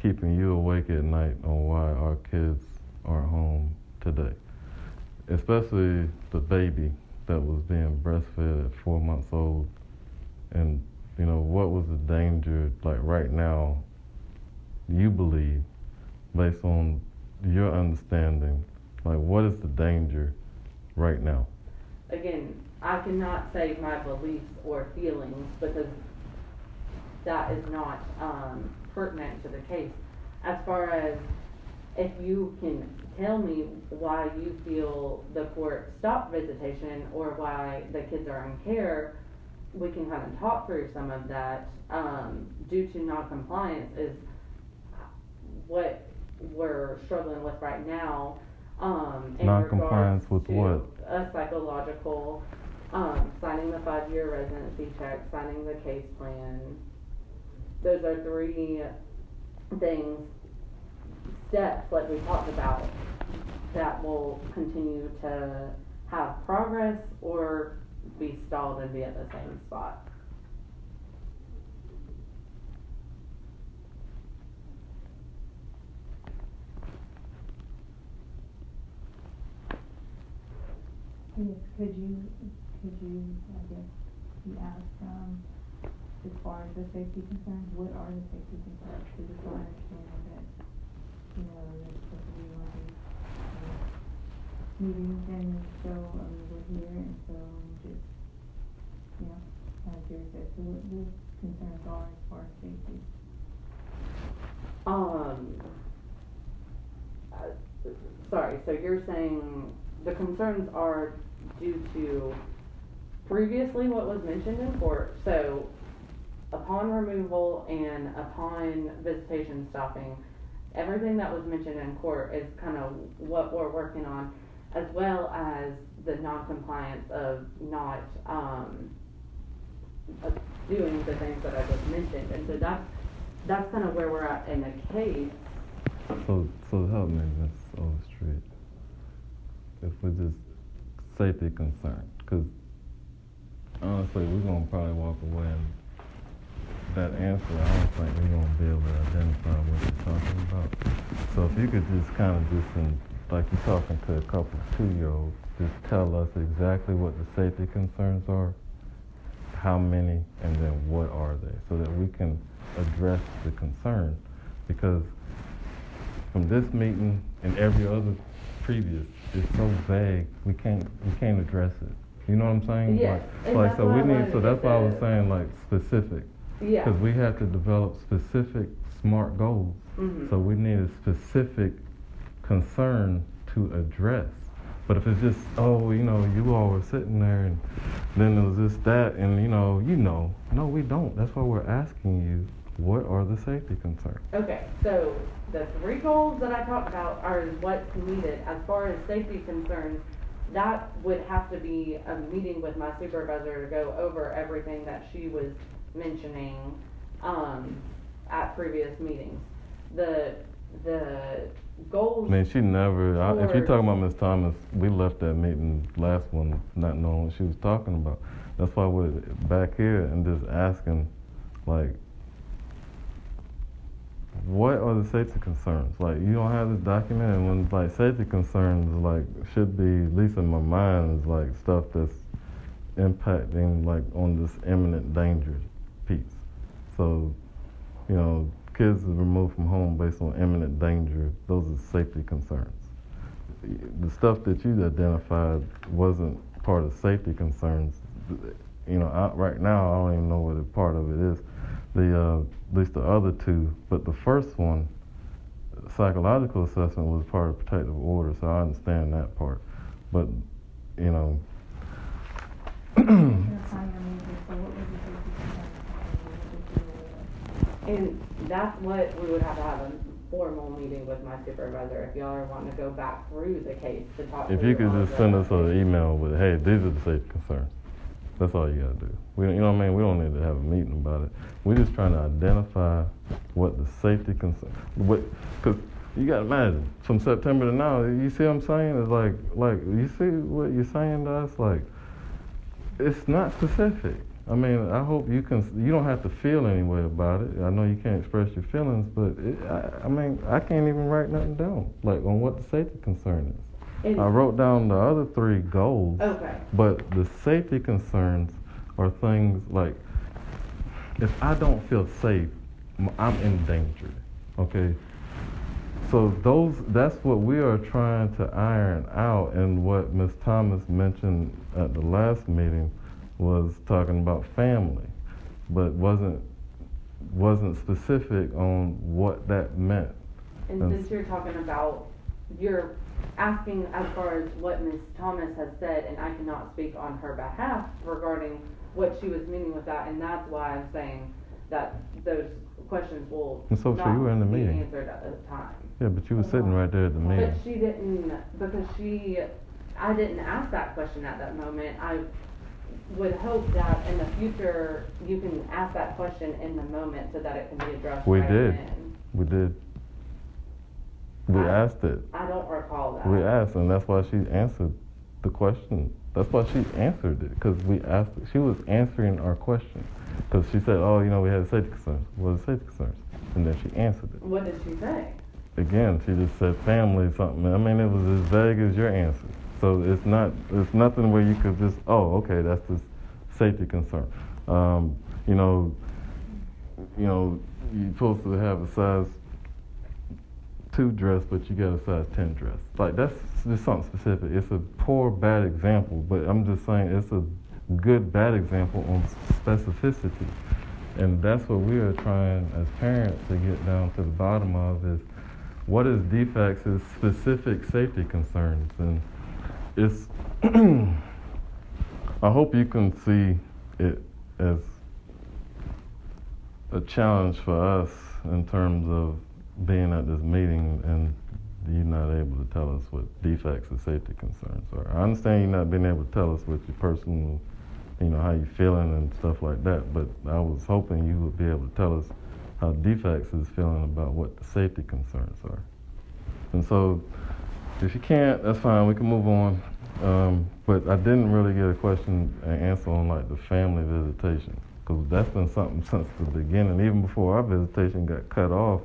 keeping you awake at night on why our kids aren't home today? Especially the baby that was being breastfed at four months old and you know, what was the danger, like right now, you believe, based on your understanding, like what is the danger right now? Again, I cannot say my beliefs or feelings because that is not um, pertinent to the case. As far as if you can tell me why you feel the court stopped visitation or why the kids are in care, we can kind of talk through some of that. Um, due to non-compliance is what we're struggling with right now. Um, in Non-compliance with what? A psychological, um, signing the five-year residency check, signing the case plan. Those are three things, steps like we talked about, that will continue to have progress or be stalled and be at the same spot. Could you, could you, I guess, you asked, um, as far as the safety concerns, what are the safety concerns? Cause it's my understanding that, you know, there's supposed to be one of these, meetings and so, I mean, we're here and so just, you know, kind of curious as to what the concerns are as far as safety. Um, uh, sorry, so you're saying the concerns are due to previously what was mentioned in court, so upon removal and upon visitation stopping, everything that was mentioned in court is kind of what we're working on, as well as the non-compliance of not, um, of doing the things that I just mentioned, and so that's, that's kind of where we're at in the case. So, so help me, Ms. Overstreet. If we're just safety concerned, because honestly, we're gonna probably walk away and that answer, I don't think we're gonna be able to identify what you're talking about. So if you could just kind of just, in, like you're talking to a couple of two-year-olds, just tell us exactly what the safety concerns are, how many, and then what are they, so that we can address the concern. Because from this meeting and every other previous, it's so vague, we can't, we can't address it. You know what I'm saying? Yes, Like- Like, so we need, so that's why I was saying like specific. Yeah. Because we have to develop specific SMART goals. Mhm. So we need a specific concern to address. But if it's just, oh, you know, you all were sitting there and then it was just that, and you know, you know. No, we don't. That's why we're asking you, what are the safety concerns? Okay, so the three goals that I talked about are what's needed as far as safety concerns. That would have to be a meeting with my supervisor to go over everything that she was mentioning, um, at previous meetings. The, the goals. I mean, she never, I, if you're talking about Ms. Thomas, we left that meeting, last one, not knowing what she was talking about. That's why we're back here and just asking, like, what are the safety concerns? Like, you don't have this document, and when like safety concerns, like should be at least in my mind is like stuff that's impacting like on this imminent danger piece. So, you know, kids are removed from home based on imminent danger. Those are safety concerns. The stuff that you identified wasn't part of safety concerns. You know, I, right now I don't even know what a part of it is. The uh, at least the other two, but the first one, psychological assessment was part of protective order, so I understand that part. But you know, That's on your meeting, so what was the safety concern? And that's what we would have to have a formal meeting with my supervisor if y'all are wanting to go back through the case to talk. if you could just send us an email with, hey, these are the safety concerns. That's all you gotta do. We, don't- you know what I mean? We don't need to have a meeting about it. We're just trying to identify what the safety concern, what, cause you gotta imagine, from September to now, you see what I'm saying? It's like, like, you see what you're saying to us? Like, it's not specific. I mean, I hope you can, you don't have to feel any way about it. I know you can't express your feelings, but it, I, I mean, I can't even write nothing down, like, on what the safety concern is. I wrote down the other three goals, Okay, but the safety concerns are things like if I don't feel safe, I'm in danger. Okay? So those that's what we are trying to iron out and what Ms. Thomas mentioned at the last meeting was talking about family, but wasn't wasn't specific on what that meant. and Yes. since you're talking about, you're asking as far as what Ms. Thomas has said, and I cannot speak on her behalf regarding what she was meaning with that, and that's why I'm saying that those questions will And so, so not you were in the be meeting. answered at this time. Yeah, but you were sitting right there at the meeting. But she didn't, because she, I didn't ask that question at that moment. I would hope that in the future, you can ask that question in the moment so that it can be addressed We right did. then. We did. We I- asked it. I don't recall that. We asked, and that's why she answered the question. That's why she answered it, because we asked. She was answering our question, because she said, "Oh, you know, we had safety concerns. What are the safety concerns?" And then she answered it. What did she say? Again, she just said family something. I mean, it was as vague as your answer. So it's not. It's nothing where you could just, oh, okay, that's the safety concern. Um, you know, you know, you're supposed to have a size two dress, but you got a size ten dress. Like that's just something specific. It's a poor bad example, but I'm just saying it's a good bad example on specificity, and that's what we are trying as parents to get down to the bottom of is what is DFACS is specific safety concerns, and it's. I hope you can see it as a challenge for us in terms of being at this meeting and you're not able to tell us what DFACS or safety concerns are. I understand you're not being able to tell us what your personal, you know, how you're feeling and stuff like that, but I was hoping you would be able to tell us how DFACS is feeling about what the safety concerns are. And so, if you can't, that's fine. We can move on. Um, but I didn't really get a question and answer on like the family visitation because that's been something since the beginning. Even before our visitation got cut off,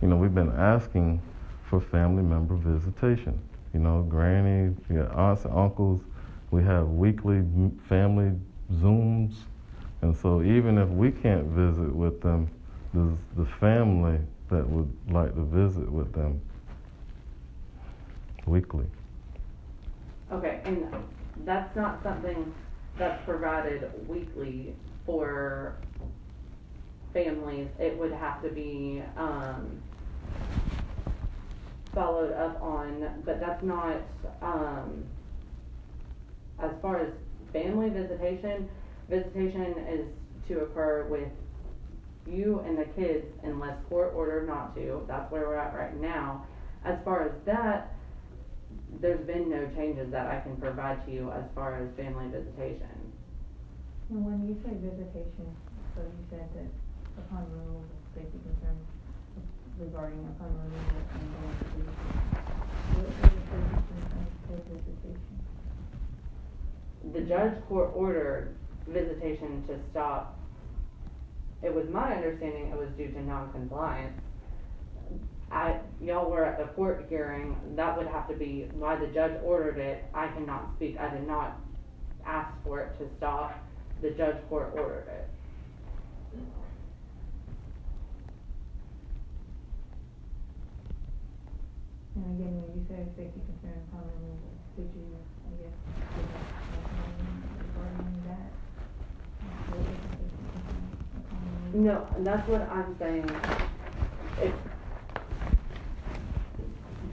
you know, we've been asking for family member visitation. You know, granny, aunts and uncles. We have weekly family Zooms, and so even if we can't visit with them, there's the family that would like to visit with them weekly. Okay, and that's not something that's provided weekly for families. It would have to be, um, followed up on, but that's not, um, as far as family visitation, visitation is to occur with you and the kids unless court ordered not to. That's where we're at right now. As far as that, there's been no changes that I can provide to you as far as family visitation. And when you say visitation, so you said that upon removal, safety concerns regarding upon removal and going to visitation. The safety concerns for visitation? The judge court ordered visitation to stop. It was my understanding it was due to non-compliance. I, y'all were at the court hearing, that would have to be why the judge ordered it. I cannot speak, I did not ask for it to stop. The judge court ordered it. And again, when you say safety concern, upon removal, did you, I guess, regarding that? What is the safety concern upon removal? No, and that's what I'm saying. If,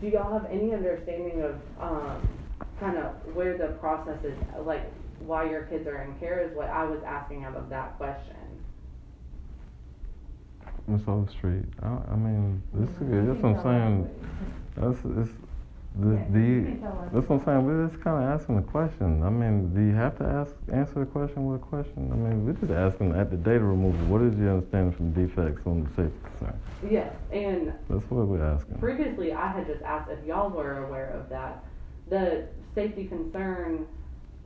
do y'all have any understanding of, um, kind of where the process is, like, why your kids are in care is what I was asking out of that question. Miss Overstreet, I, I mean, this is good. That's what I'm saying. That's it's the Yeah, you can tell us. that's what I'm saying. We're just kind of asking the question. I mean, do you have to ask answer the question with a question? I mean, we're just asking at the data removal. What is your understanding from DFACS on the safety concern? Yes, and That's what we're asking. previously I had just asked if y'all were aware of that. The safety concern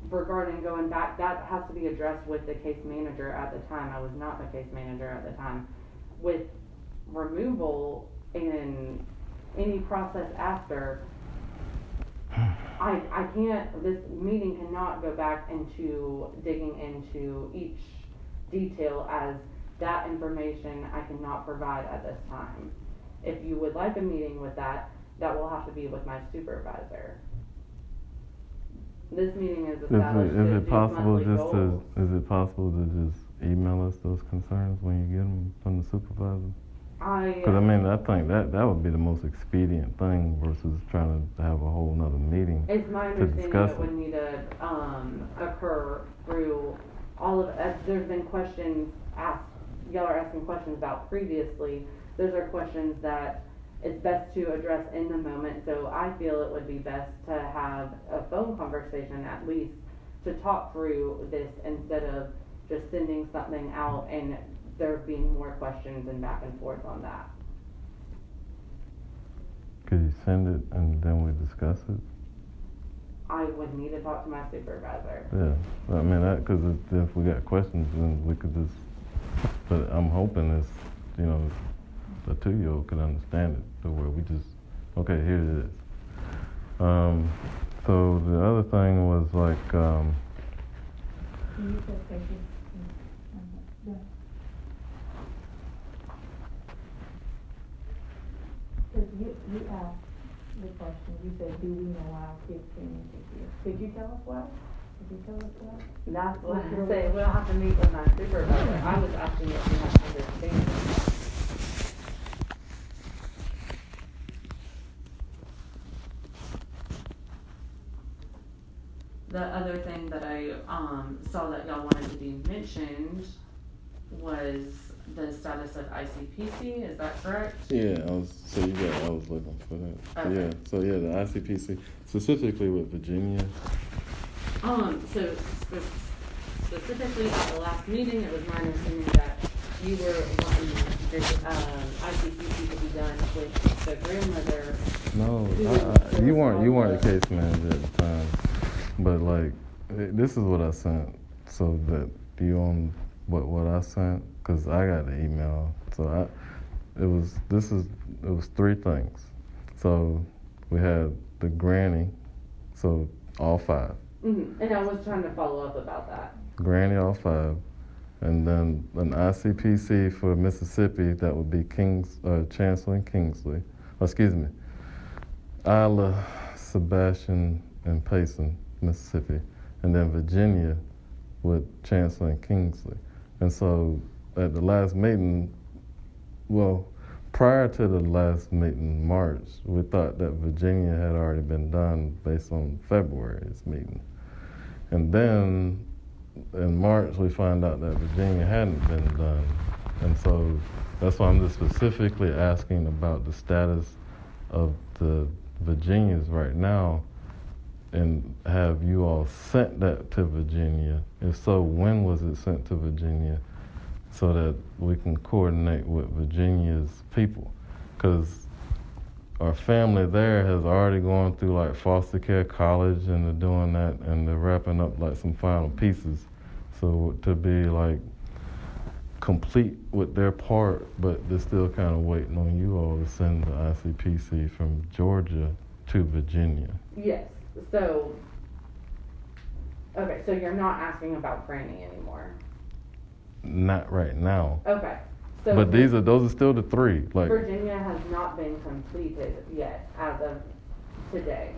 regarding going back, that has to be addressed with the case manager at the time. I was not the case manager at the time. With removal and any process after, I, I can't, this meeting cannot go back into digging into each detail as that information I cannot provide at this time. If you would like a meeting with that, that will have to be with my supervisor. This meeting is Is established it, is it possible just goals. to is it possible to just email us those concerns when you get them from the supervisor? I, Because I mean, I think that that would be the most expedient thing versus trying to have a whole nother meeting. it's my to understanding discuss it would need to, um, occur through all of, as there's been questions asked, y'all are asking questions about previously. Those are questions that it's best to address in the moment, so I feel it would be best to have a phone conversation at least to talk through this instead of just sending something out and there being more questions and back and forth on that. Could you send it and then we discuss it? I would need to talk to my supervisor. Yeah, I mean, that because if, if we got questions, then we could just. But I'm hoping it's, you know, the two-year-old could understand it to where we just, okay, here it is. Um, so the other thing was like, um, You said safety. Yeah. Cause you, you asked the question, you said, do we know why our kids came in six years? Could you tell us why? Could you tell us why? That's what I say, we'll have to meet with my supervisor. I was asking if you have understanding. The other thing that I, um, saw that y'all wanted to be mentioned was the status of ICPC, is that correct? yeah, I was. So you got, I was looking for that. Okay. Yeah. So yeah, the ICPC specifically with Virginia. Um, so spe- specifically at the last meeting, it was my understanding that you were wanting this, um, ICPC to be done with the grandmother. No, I, I, you weren't. You weren't the case manager at the time, but like, eh, this is what I sent. So that you on what what I sent? Cause I got the email. So I, it was. This is. It was three things. So we had the granny. So all five. Mhm, And I was trying to follow up about that. Granny all five, and then an ICPC for Mississippi that would be Kings, uh, Chancellor and Kingsley. Oh, excuse me, Isla, Sebastian, and Payson, Mississippi, and then Virginia with Chancellor and Kingsley. And so at the last meeting, well, prior to the last meeting in March, we thought that Virginia had already been done based on February's meeting. And then in March, we find out that Virginia hadn't been done. And so that's why I'm just specifically asking about the status of the Virginias right now and have you all sent that to Virginia? If so, when was it sent to Virginia so that we can coordinate with Virginia's people? Because our family there has already gone through like foster care college and they're doing that and they're wrapping up like some final pieces. So to be like complete with their part, but they're still kind of waiting on you all to send the ICPC from Georgia to Virginia. Yes, so, okay, so you're not asking about Granny anymore? Not right now. Okay, so. But these are those are still the three. Like Virginia has not been completed yet as of today.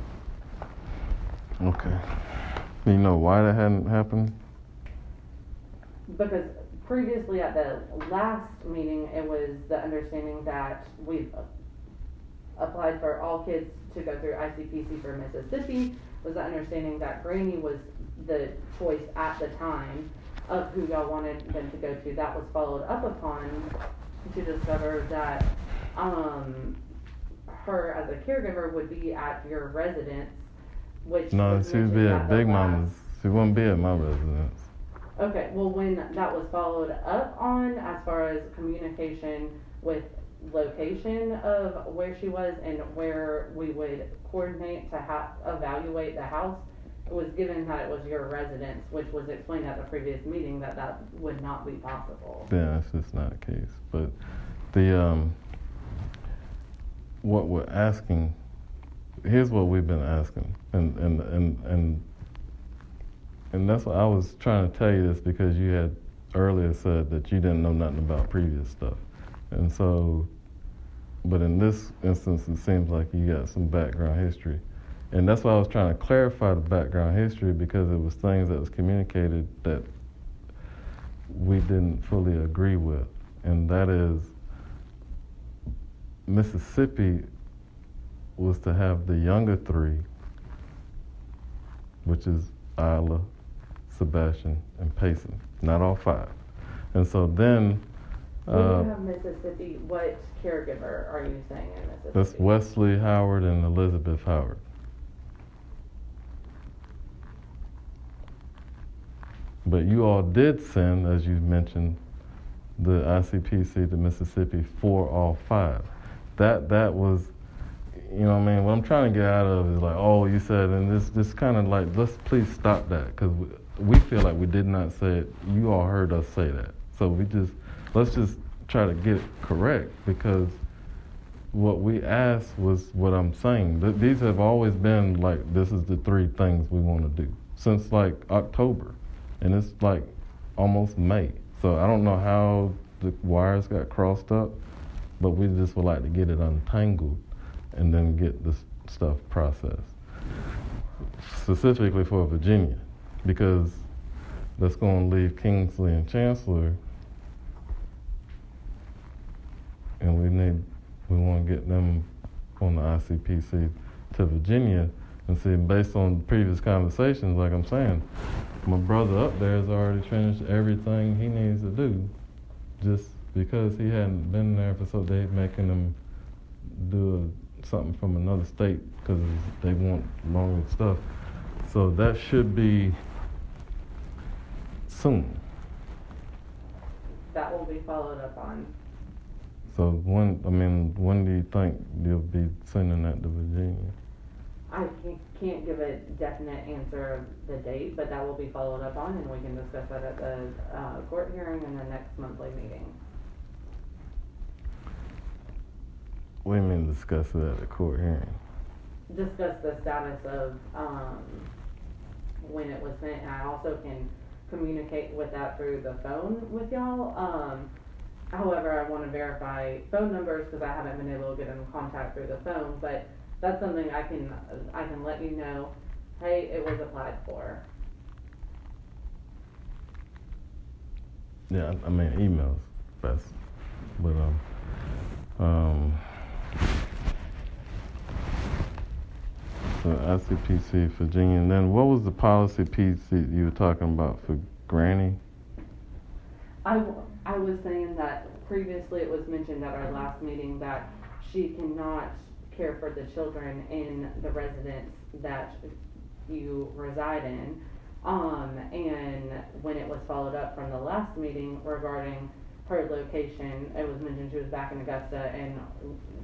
okay. You know why that hadn't happened? Because previously at the last meeting, it was the understanding that we've applied for all kids to go through ICPC for Mississippi, was the understanding that Granny was the choice at the time of who y'all wanted them to go to. That was followed up upon to discover that, um, her as a caregiver would be at your residence, which No, she would be at Big Mama's. She wouldn't be at my residence. Okay, well, when that was followed up on as far as communication with location of where she was and where we would coordinate to ha- evaluate the house, was given that it was your residence, which was explained at the previous meeting that that would not be possible. Yeah, that's just not the case. But the um, what we're asking, here's what we've been asking, and and and and and that's what I was trying to tell you this because you had earlier said that you didn't know nothing about previous stuff, and so, but in this instance, it seems like you got some background history. And that's why I was trying to clarify the background history because it was things that was communicated that we didn't fully agree with, and that is Mississippi was to have the younger three, which is Isla, Sebastian, and Payson, not all five. And so then When uh, you have Mississippi, what caregiver are you saying in Mississippi? that's Wesley Howard and Elizabeth Howard. But you all did send, as you mentioned, the ICPC to Mississippi for all five. That that was, you know, what I mean, what I'm trying to get out of is like, oh, you said, and this this kind of like, let's please stop that because we, we feel like we did not say it. You all heard us say that, so we just let's just try to get it correct because what we asked was what I'm saying. Th- these have always been like, this is the three things we want to do since like October, and it's like almost May. So I don't know how the wires got crossed up, but we just would like to get it untangled and then get this stuff processed. Specifically for Virginia, because that's going to leave Kingsley and Chancellor, and we need we want to get them on the ICPC to Virginia and see based on previous conversations, like I'm saying, my brother up there has already finished everything he needs to do, just because he hadn't been there for so they making him do something from another state because they want longer stuff. So that should be soon. That will be followed up on. So when I mean, when do you think you'll be sending that to Virginia? I can't, give a definite answer of the date, but that will be followed up on, and we can discuss that at the, uh, court hearing and the next monthly meeting. You mean discuss it at the court hearing? Discuss the status of, um, when it was sent, and I also can communicate with that through the phone with y'all. Um, however, I wanna verify phone numbers, cause I haven't been able to get in contact through the phone, but that's something I can, I can let you know, hey, it was applied for. Yeah, I mean emails best, but um, um, so ICPC Virginia. And then what was the policy piece that you were talking about for Granny? I, w- I was saying that previously it was mentioned at our last meeting that she cannot care for the children in the residence that you reside in. Um, and when it was followed up from the last meeting regarding her location, it was mentioned she was back in Augusta and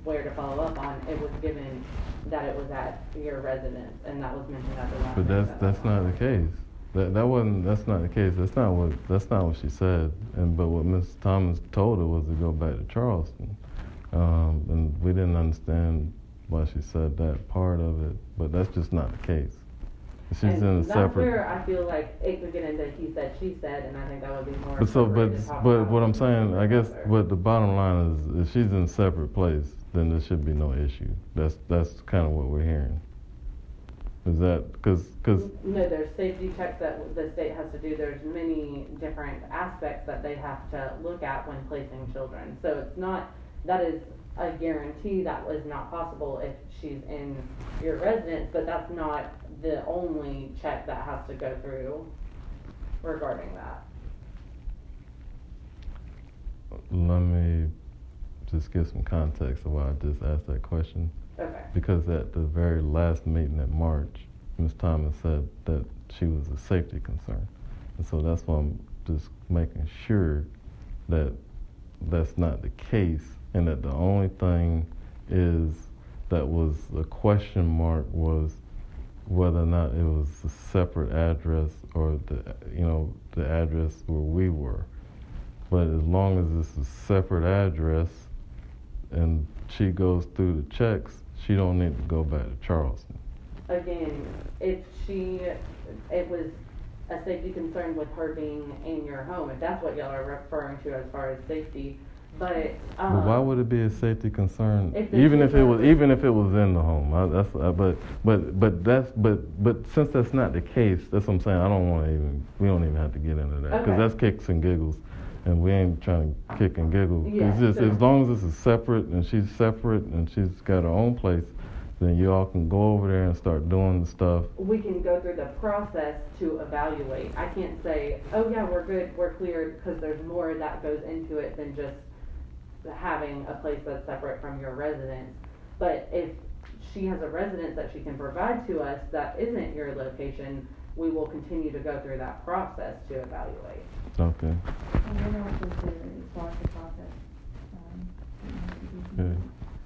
where to follow up on, it was given that it was at your residence, and that was mentioned at the last. But that's that's not the case. That that wasn't. That's not the case. That's not what. That's not what she said. And but what Miss Thomas told her was to go back to Charleston, um, and we didn't understand why she said that part of it. But that's just not the case. She's and in a separate. where I feel like it could get into he said, she said, and I think that would be more. But so, but appropriate to talk but what I'm saying, I guess, what the bottom line is, if she's in a separate place, then there should be no issue. That's that's kind of what we're hearing. Is that because because No, there's safety checks that the state has to do. There's many different aspects that they have to look at when placing children. So it's not, that is a guarantee that was not possible if she's in your residence, but that's not the only check that has to go through regarding that. let me just give some context of why I just asked that question. Okay, Because at the very last meeting in March, Ms. Thomas said that she was a safety concern. And so that's why I'm just making sure that that's not the case and that the only thing is that was a question mark was whether or not it was a separate address or the you know the address where we were. But as long as it's a separate address and she goes through the checks, she don't need to go back to Charleston. again, if she, it was a safety concern with her being in your home, if that's what y'all are referring to as far as safety, but, um. But why would it be a safety concern? If even if it was, even if it was in the home, I, that's. I, but, but, but that's, but, but since that's not the case, that's what I'm saying. I don't want to even. We don't even have to get into that because Okay. that's kicks and giggles, and we ain't trying to kick and giggle. Yeah, it's just so- as long as this is separate and she's separate and she's got her own place, then you all can go over there and start doing the stuff. we can go through the process to evaluate. I can't say, oh yeah, we're good, we're cleared, because there's more that goes into it than just having a place that's separate from your residence. But if she has a residence that she can provide to us that isn't your location, we will continue to go through that process to evaluate. Okay. And then also to start the process, um, you know, to do Okay.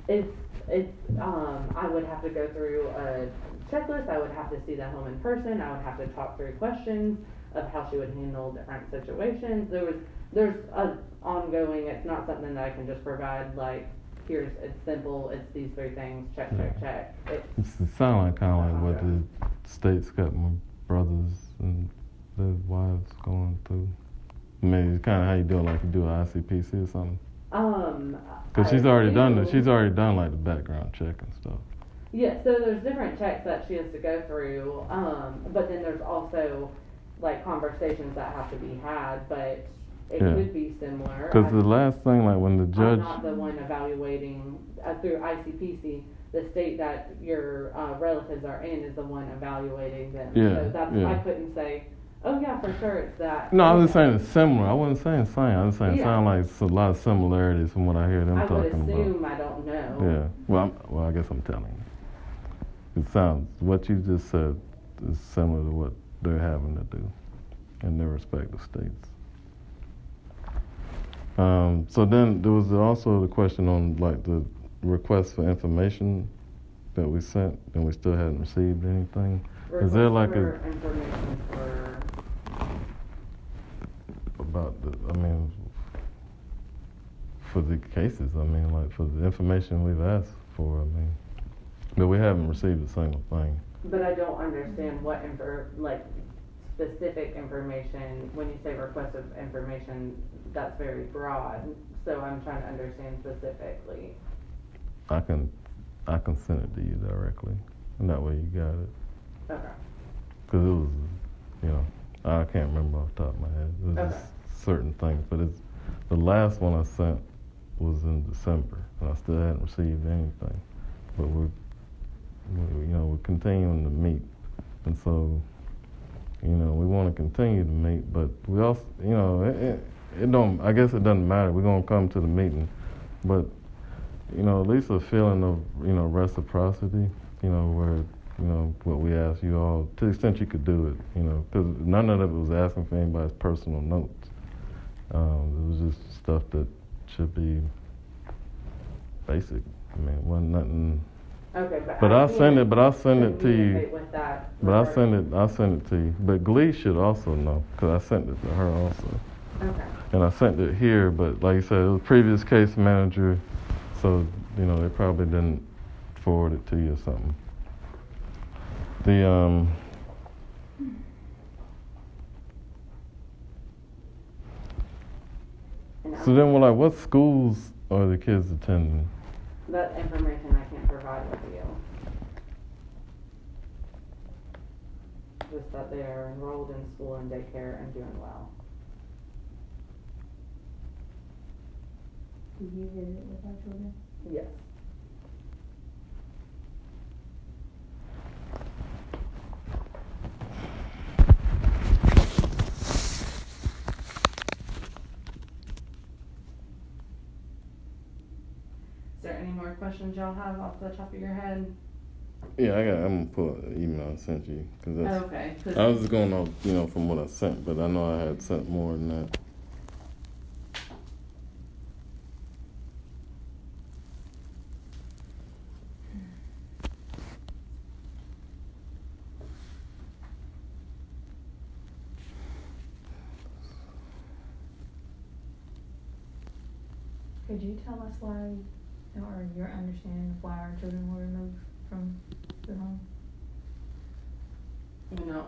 It's, it's, um, I would have to go through a checklist, I would have to see the home in person, I would have to talk through questions of how she would handle different situations, there was, there's a ongoing, it's not something that I can just provide, like, here's, it's simple, it's these three things, check, check, check, it's, it sound like kind of like what the state's got my brothers and their wives going through. I mean, it's kind of how you do it, like you do an ICPC or something. um. Because she's already done assume- She's already done like the background check and stuff. Yeah, so there's different checks that she has to go through, um, but then there's also like conversations that have to be had, but it Yeah. could be similar. Because the last thing, like when the judge. I'm not the one evaluating, uh, through ICPC, the state that your, uh, relatives are in is the one evaluating them. Yeah, So that's, yeah. I couldn't say, oh yeah, for sure it's that. no, I was just saying it's similar. I wasn't saying same. I was saying it Yeah. sound like it's a lot of similarities from what I hear them I would talking about. assume, I don't know. Yeah. Well, I'm, well, I guess I'm telling you. It sounds what you just said is similar to what they're having to do in their respective states. Um, so then there was also the question on like the request for information that we sent and we still hadn't received anything. Is there like Request a Information for, about the? I mean, for the cases. I mean, like for the information we've asked for. I mean, but we haven't received a single thing. but I don't understand what infor, like, specific information, when you say request of information, that's very broad, so I'm trying to understand specifically. I can, I can send it to you directly, and that way you got it. Okay, Cause it was, you know, I can't remember off the top of my head. It was Okay. just certain things, but it's the last one I sent was in December, and I still hadn't received anything. But we're, we, you know, we're continuing to meet, and so, you know, we want to continue to meet, but we also, you know, it, it, it don't. I guess it doesn't matter. We're gonna come to the meeting, but you know, at least a feeling of you know reciprocity. You know, where you know what we asked you all to the extent you could do it. You know, because none of it was asking for anybody's personal notes. Um, it was just stuff that should be basic. I mean, it wasn't nothing. Okay, but. But I I'll send it, but I'll send it to you. But I'll send it, I'll send it to you. But Glee should also know, because I sent it to her also. Okay, And I sent it here, but like you said, it was previous case manager, so, you know, they probably didn't forward it to you or something. The, um, so then, well, like, what schools are the kids attending? That information I can't provide with you. Just that they are enrolled in school and daycare and doing well. Did you visit with our children? Yes. Questions y'all have off the top of your head? Yeah, I got, I'm gonna pull up the email I sent you, because that's, Okay, 'cause- I was just going off, you know, from what I sent, but I know I had sent more than that. Could you tell us why, or your understanding of why our children were removed from the home? you know,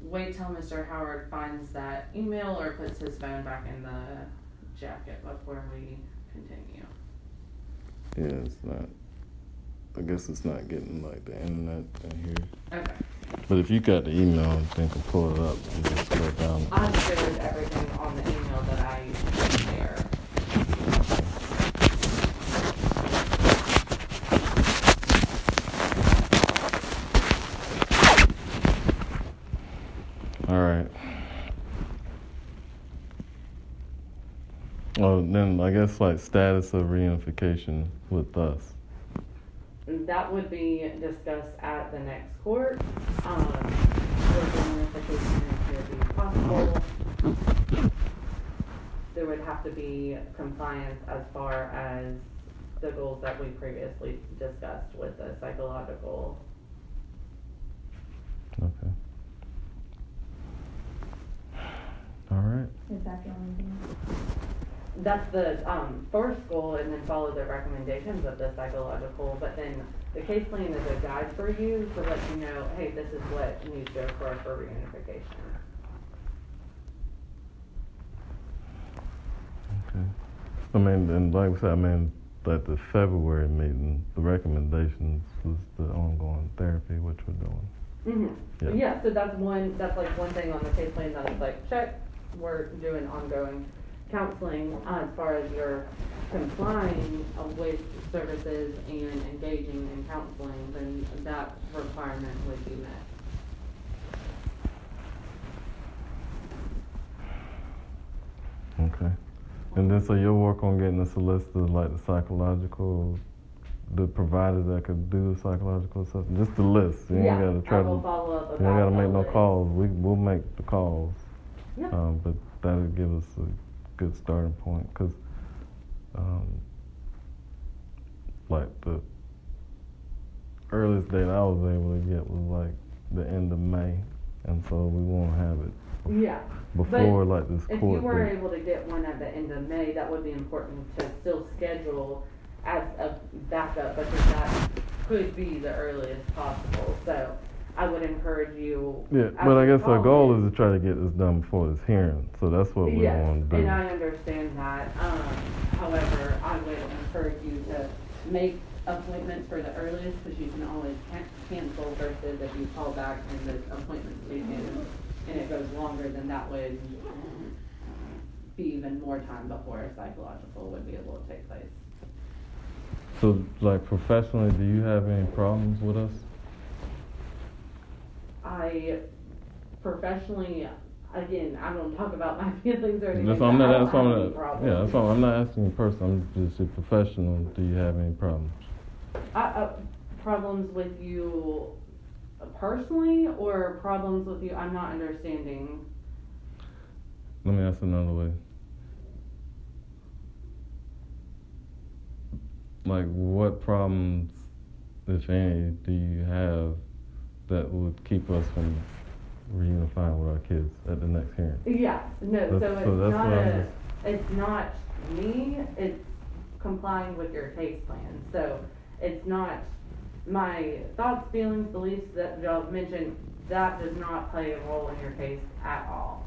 wait till Mr. Howard finds that email or puts his phone back in the jacket before we continue. Yeah, it's not, I guess it's not getting like the internet in here. Okay, But if you got the email, then can pull it up and just go down. I shared everything on the email that I share. All right. Well, then I guess like status of reunification with us. That would be discussed at the next court. Um, whether unification be possible. There would have to be compliance as far as the goals that we previously discussed with the psychological. Okay. All right. Is that the only thing? That's the, um, first goal and then follow the recommendations of the psychological, but then the case plan is a guide for you to let you know, hey, this is what needs to occur for reunification. Okay. I mean, and like I said, I mean, at the February meeting, the recommendations was the ongoing therapy, which we're doing. Mm-hmm. Yeah. Yeah, so that's one, that's like one thing on the case plan that is like, check, we're doing ongoing counseling, uh, as far as your complying with services and engaging in counseling, then that requirement would be met. Okay. And then so you'll work on getting a list of like the psychological, the providers that could do the psychological assessment. Just the list. You ain't Yeah, gotta try I to. follow up You ain't gotta make no list. calls. We we'll make the calls. Yeah. Um, but that'll give us a good starting point because, um, like the earliest date I was able to get was like the end of May, and so we won't have it Yeah. before like this If you were able to get one at the end of May, that would be important to still schedule as a backup because that could be the earliest possible. So I would encourage you. Yeah, but I guess our goal it- is to try to get this done before this hearing. So that's what we Yes, want to do. and I understand that. Um, however, I would encourage you to make appointments for the earliest because you can always can- cancel versus if you call back and the appointment's taken and it goes longer, then that would be even more time before a psychological would be able to take place. So, like professionally, do you have any problems with us? I professionally, again, I don't talk about my feelings or anything. That's why I'm not. That's why I'm not. Yeah, that's why I'm not asking you personally. I'm just a professional. Do you have any problems? I, uh, problems with you personally or problems with you? I'm not understanding. Let me ask another way. Like, what problems if any, do you have that would keep us from reunifying with our kids at the next hearing? Yeah, no, so That's- it's so that's not what I'm a, just- it's not me, it's complying with your case plan. So it's not my thoughts, feelings, beliefs that y'all mentioned, that does not play a role in your case at all.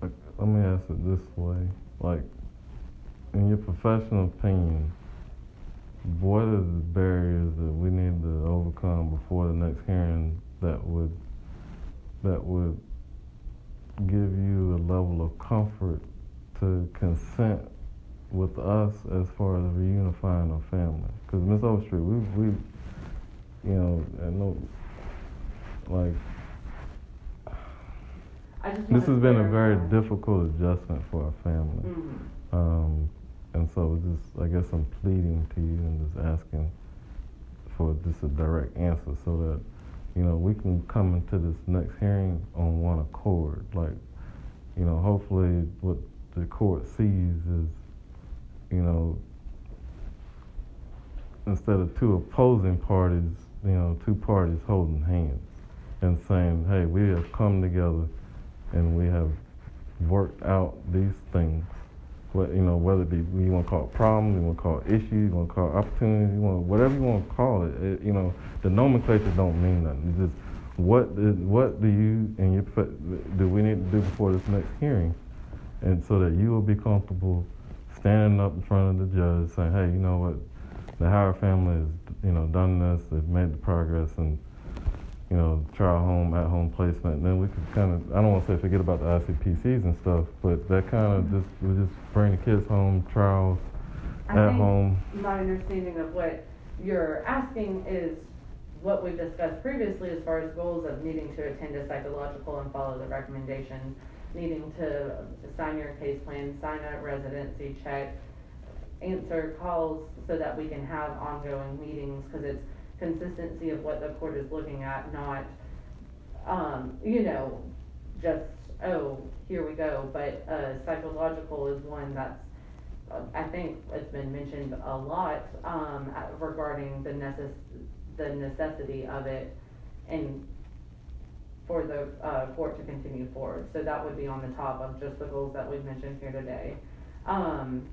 Like, let me ask it this way, like, in your professional opinion, what are the barriers that we need to overcome before the next hearing that would, that would give you a level of comfort to consent with us as far as reunifying our family? Because Ms. Overstreet, we, we, you know, I know, like, I just this has been a very difficult adjustment for our family. Mhm. Um, and so just, I guess I'm pleading to you and just asking for just a direct answer so that, you know, we can come into this next hearing on one accord. Like, you know, hopefully what the court sees is, you know, instead of two opposing parties, you know, two parties holding hands and saying, hey, we have come together and we have worked out these things. What you know, whether it be you want to call it problems, you want to call it issues, you want to call it opportunities, you want whatever you want to call it, it. You know, the nomenclature don't mean nothing. It's just what is, what do you and your do we need to do before this next hearing, and so that you will be comfortable standing up in front of the judge saying, hey, you know what, the Howard family has you know done this, they've made the progress, and you know, trial home, at home placement, and then we could kind of, I don't want to say forget about the ICPCs and stuff, but that kind of mm-hmm. just, we just bring the kids home, trials, I at think home. My understanding of what you're asking is what we've discussed previously as far as goals of needing to attend a psychological and follow the recommendations, needing to sign your case plan, sign a residency check, answer calls so that we can have ongoing meetings, cause it's consistency of what the court is looking at, not, um, you know, just, oh, here we go, but, uh, psychological is one that's uh, I think it's been mentioned a lot, um, regarding the necess- the necessity of it and for the, uh, court to continue forward. So that would be on the top of just the goals that we've mentioned here today. Um,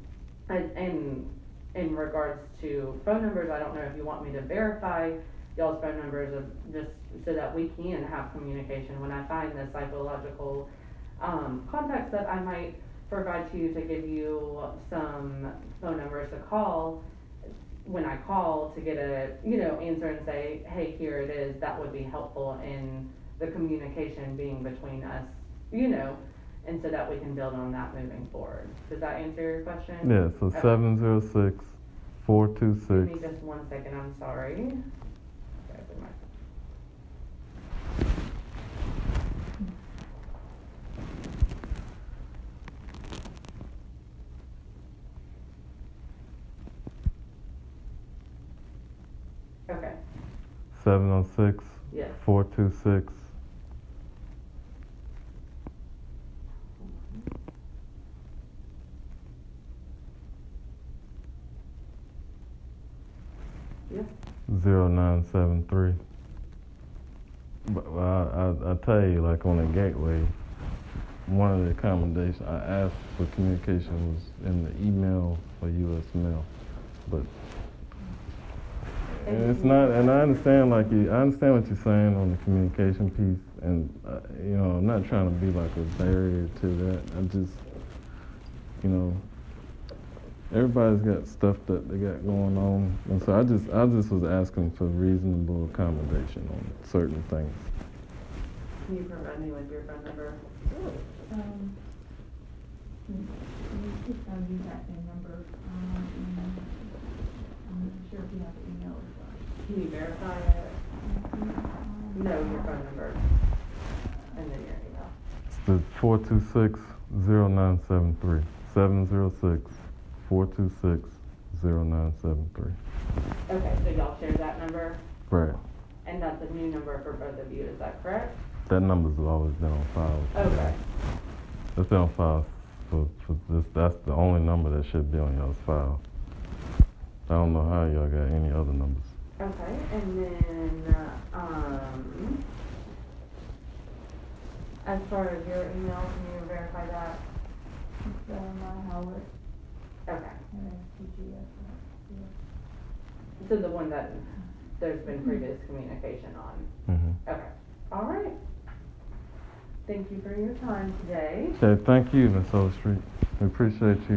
and, and in regards to phone numbers, I don't know if you want me to verify y'all's phone numbers of, just so that we can have communication. When I find the psychological, um, contacts that I might provide to you to give you some phone numbers to call. When I call to get a, you know, answer and say, hey, here it is, that would be helpful in the communication being between us, you know, and so that we can build on that moving forward. Does that answer your question? Yeah, so Okay. seven zero six, four two Give me just one second, I'm sorry. Okay, Seven oh six, yes. four two six, Yes. Zero nine seven three. But I, I, I tell you, like on the gateway, one of the accommodations I asked for communication was in the email or U.S. mail, but and it's not. And I understand, like you, I understand what you're saying on the communication piece, and uh, you know, I'm not trying to be like a barrier to that. I just, you know, everybody's got stuff that they got going on, and so I just, I just was asking for reasonable accommodation on certain things. Can you provide me with your phone number? Um, you you should um, use that same number, um, I'm not sure if you have the email as well. Can you verify it? Um, No, your phone number. And then your email. It's the four two six zero nine seven three seven zero six four two six zero nine seven three. Okay, so y'all share that number, Right. and that's a new number for both of you, is that correct? That number's always been on file. Okay, It's been on file for, for this, that's the only number that should be on y'all's file. I don't know how y'all got any other numbers. Okay, and then, uh, um, as far as your email, can you verify that? It's, uh, my Howard, Okay, and SPGS, so the one that there's been previous communication on. Mm-hmm. Okay, all right. Thank you for your time today. Okay, thank you, Ms. Overstreet. We appreciate you